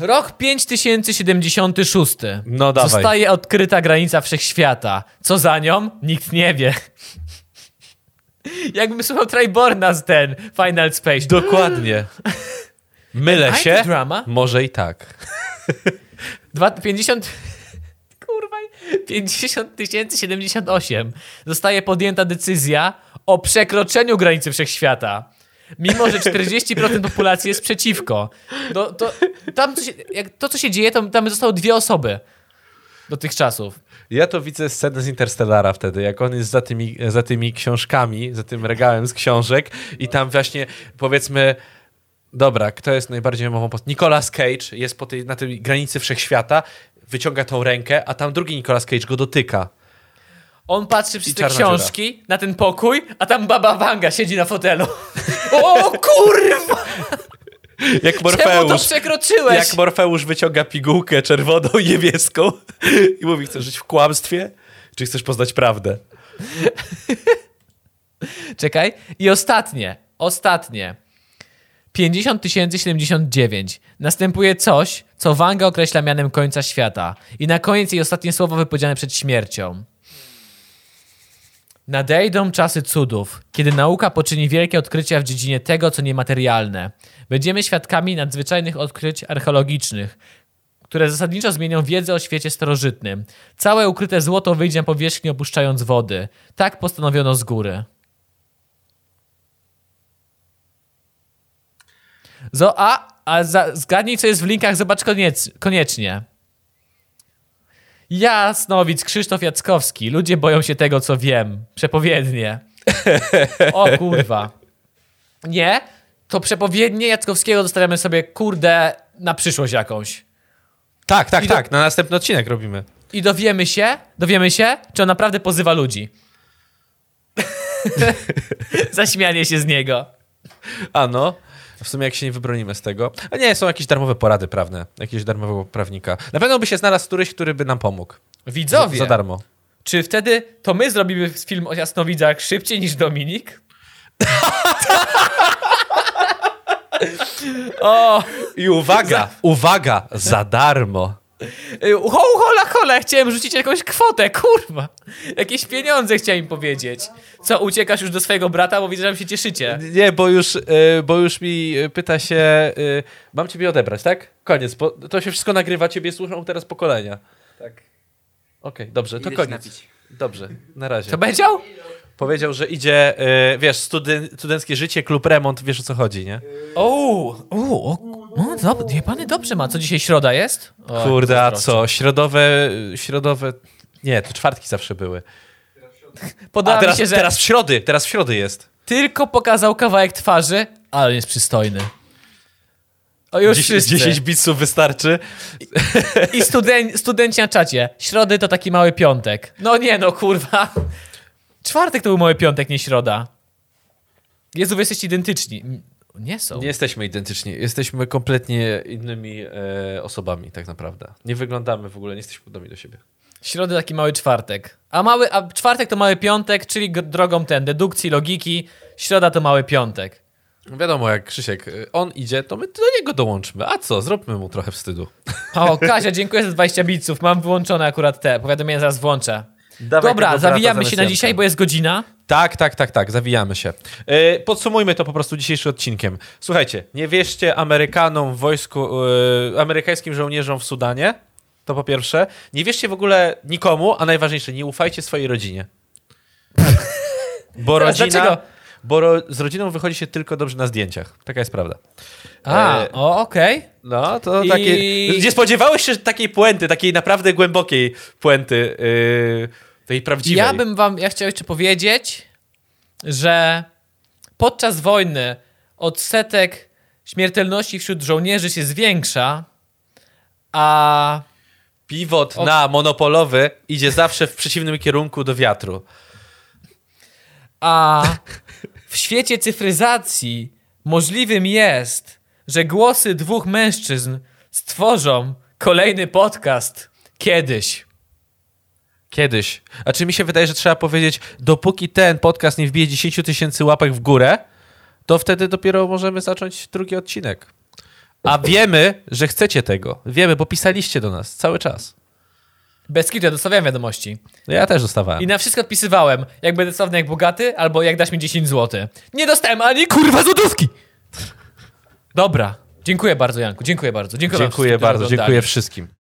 Rok 5076. No dawaj. Zostaje odkryta granica wszechświata. Co za nią? Nikt nie wie. Jakbym słuchał Triborna z ten Final Space. Dokładnie. Mylę się? Drama? Może i tak. Dwa, 50... Kurwa. 50 078. Zostaje podjęta decyzja o przekroczeniu granicy wszechświata. Mimo, że 40% populacji jest przeciwko. No, to, tam, co się, jak to, co się dzieje, to tam zostały dwie osoby do tych czasów. Ja to widzę scenę z Interstellara wtedy, jak on jest za tymi, za tymi książkami, za tym regałem z książek i tam właśnie powiedzmy dobra, kto jest najbardziej memową postacią? Nicolas Cage jest po tej, na tej granicy wszechświata, wyciąga tą rękę, a tam drugi Nicolas Cage go dotyka. On patrzy przez te książki na ten pokój, a tam baba Wanga siedzi na fotelu. O kurwa! Jak Czemu to Morfeusz. przekroczyłeś? Jak Morfeusz wyciąga pigułkę czerwoną i niebieską i mówi, chcesz żyć w kłamstwie, czy chcesz poznać prawdę? Czekaj. I ostatnie. Ostatnie. 50 079. Następuje coś, co Wanga określa mianem końca świata. I na koniec jej ostatnie słowo wypowiedziane przed śmiercią. Nadejdą czasy cudów, kiedy nauka poczyni wielkie odkrycia w dziedzinie tego, co niematerialne. Będziemy świadkami nadzwyczajnych odkryć archeologicznych, które zasadniczo zmienią wiedzę o świecie starożytnym. Całe ukryte złoto wyjdzie na powierzchnię, opuszczając wody. Tak postanowiono z góry. Zo, a, a za, zgadnij, co jest w linkach, zobacz koniec, koniecznie. Jasnowic, Krzysztof Jackowski. Ludzie boją się tego, co wiem. Przepowiednie. O kurwa. Nie? To przepowiednie Jackowskiego zostawiamy sobie, kurde, na przyszłość jakąś. Tak, tak, I do- tak. Na następny odcinek robimy. I dowiemy się, dowiemy się, czy on naprawdę pozywa ludzi. Zaśmianie się z niego. A no. W sumie jak się nie wybronimy z tego. A nie, są jakieś darmowe porady prawne. Jakiegoś darmowego prawnika. Na pewno by się znalazł któryś, który by nam pomógł. Za, Widzowie, za darmo. czy wtedy to my zrobimy film o jasnowidzach szybciej niż Dominik? o, I uwaga, uwaga, za darmo. Y, ho, hola, hola, chciałem rzucić jakąś kwotę, kurwa. Jakieś pieniądze chciałem im powiedzieć. Co, uciekasz już do swojego brata, bo widzę, że się cieszycie. Nie, bo już, y, bo już mi y, pyta się, mam ciebie odebrać, tak? Koniec, bo to się wszystko nagrywa, ciebie słuchą teraz pokolenia. Tak. Okej, dobrze, to Idę koniec. Dobrze, na razie. Co powiedział? Powiedział, że idzie, y, wiesz, studen studenckie życie, klub remont, wiesz o co chodzi, nie? O, o, o, no, dob- nie, pany dobrze ma. Co dzisiaj środa jest? O, Kurde, a co? Środowe, środowe... Nie, to czwartki zawsze były. Podoba A teraz, się, że teraz w środy, teraz w środy jest. tylko pokazał kawałek twarzy, ale jest przystojny. O, już 10, wszyscy. 10 bitsów wystarczy. I studen- studenci na czacie. Środy to taki mały piątek. No nie no, kurwa. Czwartek to był mały piątek, nie środa. Jezu, wy jesteście identyczni. Nie są. Nie jesteśmy identyczni, jesteśmy kompletnie innymi e, osobami tak naprawdę. Nie wyglądamy w ogóle, nie jesteśmy podobni do siebie. Środy taki mały czwartek. A mały, a czwartek to mały piątek, czyli drogą ten, dedukcji, logiki. Środa to mały piątek. Wiadomo, jak Krzysiek, e, on idzie, to my do niego dołączmy. A co, zróbmy mu trochę wstydu. O, Kasia, dziękuję za 20 biców. Mam wyłączone akurat te. Powiadomienia zaraz włączę. Dawaj Dobra, zawijamy się na Janka. dzisiaj, bo jest godzina. Tak, tak, tak, tak, zawijamy się. E, podsumujmy to po prostu dzisiejszym odcinkiem. Słuchajcie, nie wierzcie Amerykanom w wojsku, e, amerykańskim żołnierzom w Sudanie, to po pierwsze. Nie wierzcie w ogóle nikomu, a najważniejsze, nie ufajcie swojej rodzinie. Bo Teraz rodzina... dlaczego? Bo ro, z rodziną wychodzi się tylko dobrze na zdjęciach. Taka jest prawda. A, E, o, okej. No, to I- takie... Nie spodziewałeś się takiej puenty, takiej naprawdę głębokiej puenty, yy, tej prawdziwej. Ja bym wam, ja chciałem jeszcze powiedzieć, że podczas wojny odsetek śmiertelności wśród żołnierzy się zwiększa, a Pivot O- na monopolowy idzie zawsze w przeciwnym kierunku do wiatru. A w świecie cyfryzacji możliwym jest, że głosy dwóch mężczyzn stworzą kolejny podcast kiedyś. Kiedyś. A czy mi się wydaje, że trzeba powiedzieć, dopóki ten podcast nie wbije 10 tysięcy łapek w górę, to wtedy dopiero możemy zacząć drugi odcinek. A wiemy, że chcecie tego. Wiemy, bo pisaliście do nas cały czas. Bez kitu, ja dostawałem wiadomości. No ja też dostawałem. I na wszystko odpisywałem, jak będę sławny jak bogaty, albo jak dasz mi 10 zł. Nie dostałem ani kurwa złotówki! Dobra. Dziękuję bardzo, Janku. Dziękuję bardzo. Dziękuję, Dziękuję wszystkim, bardzo, dziękuję wszystkim.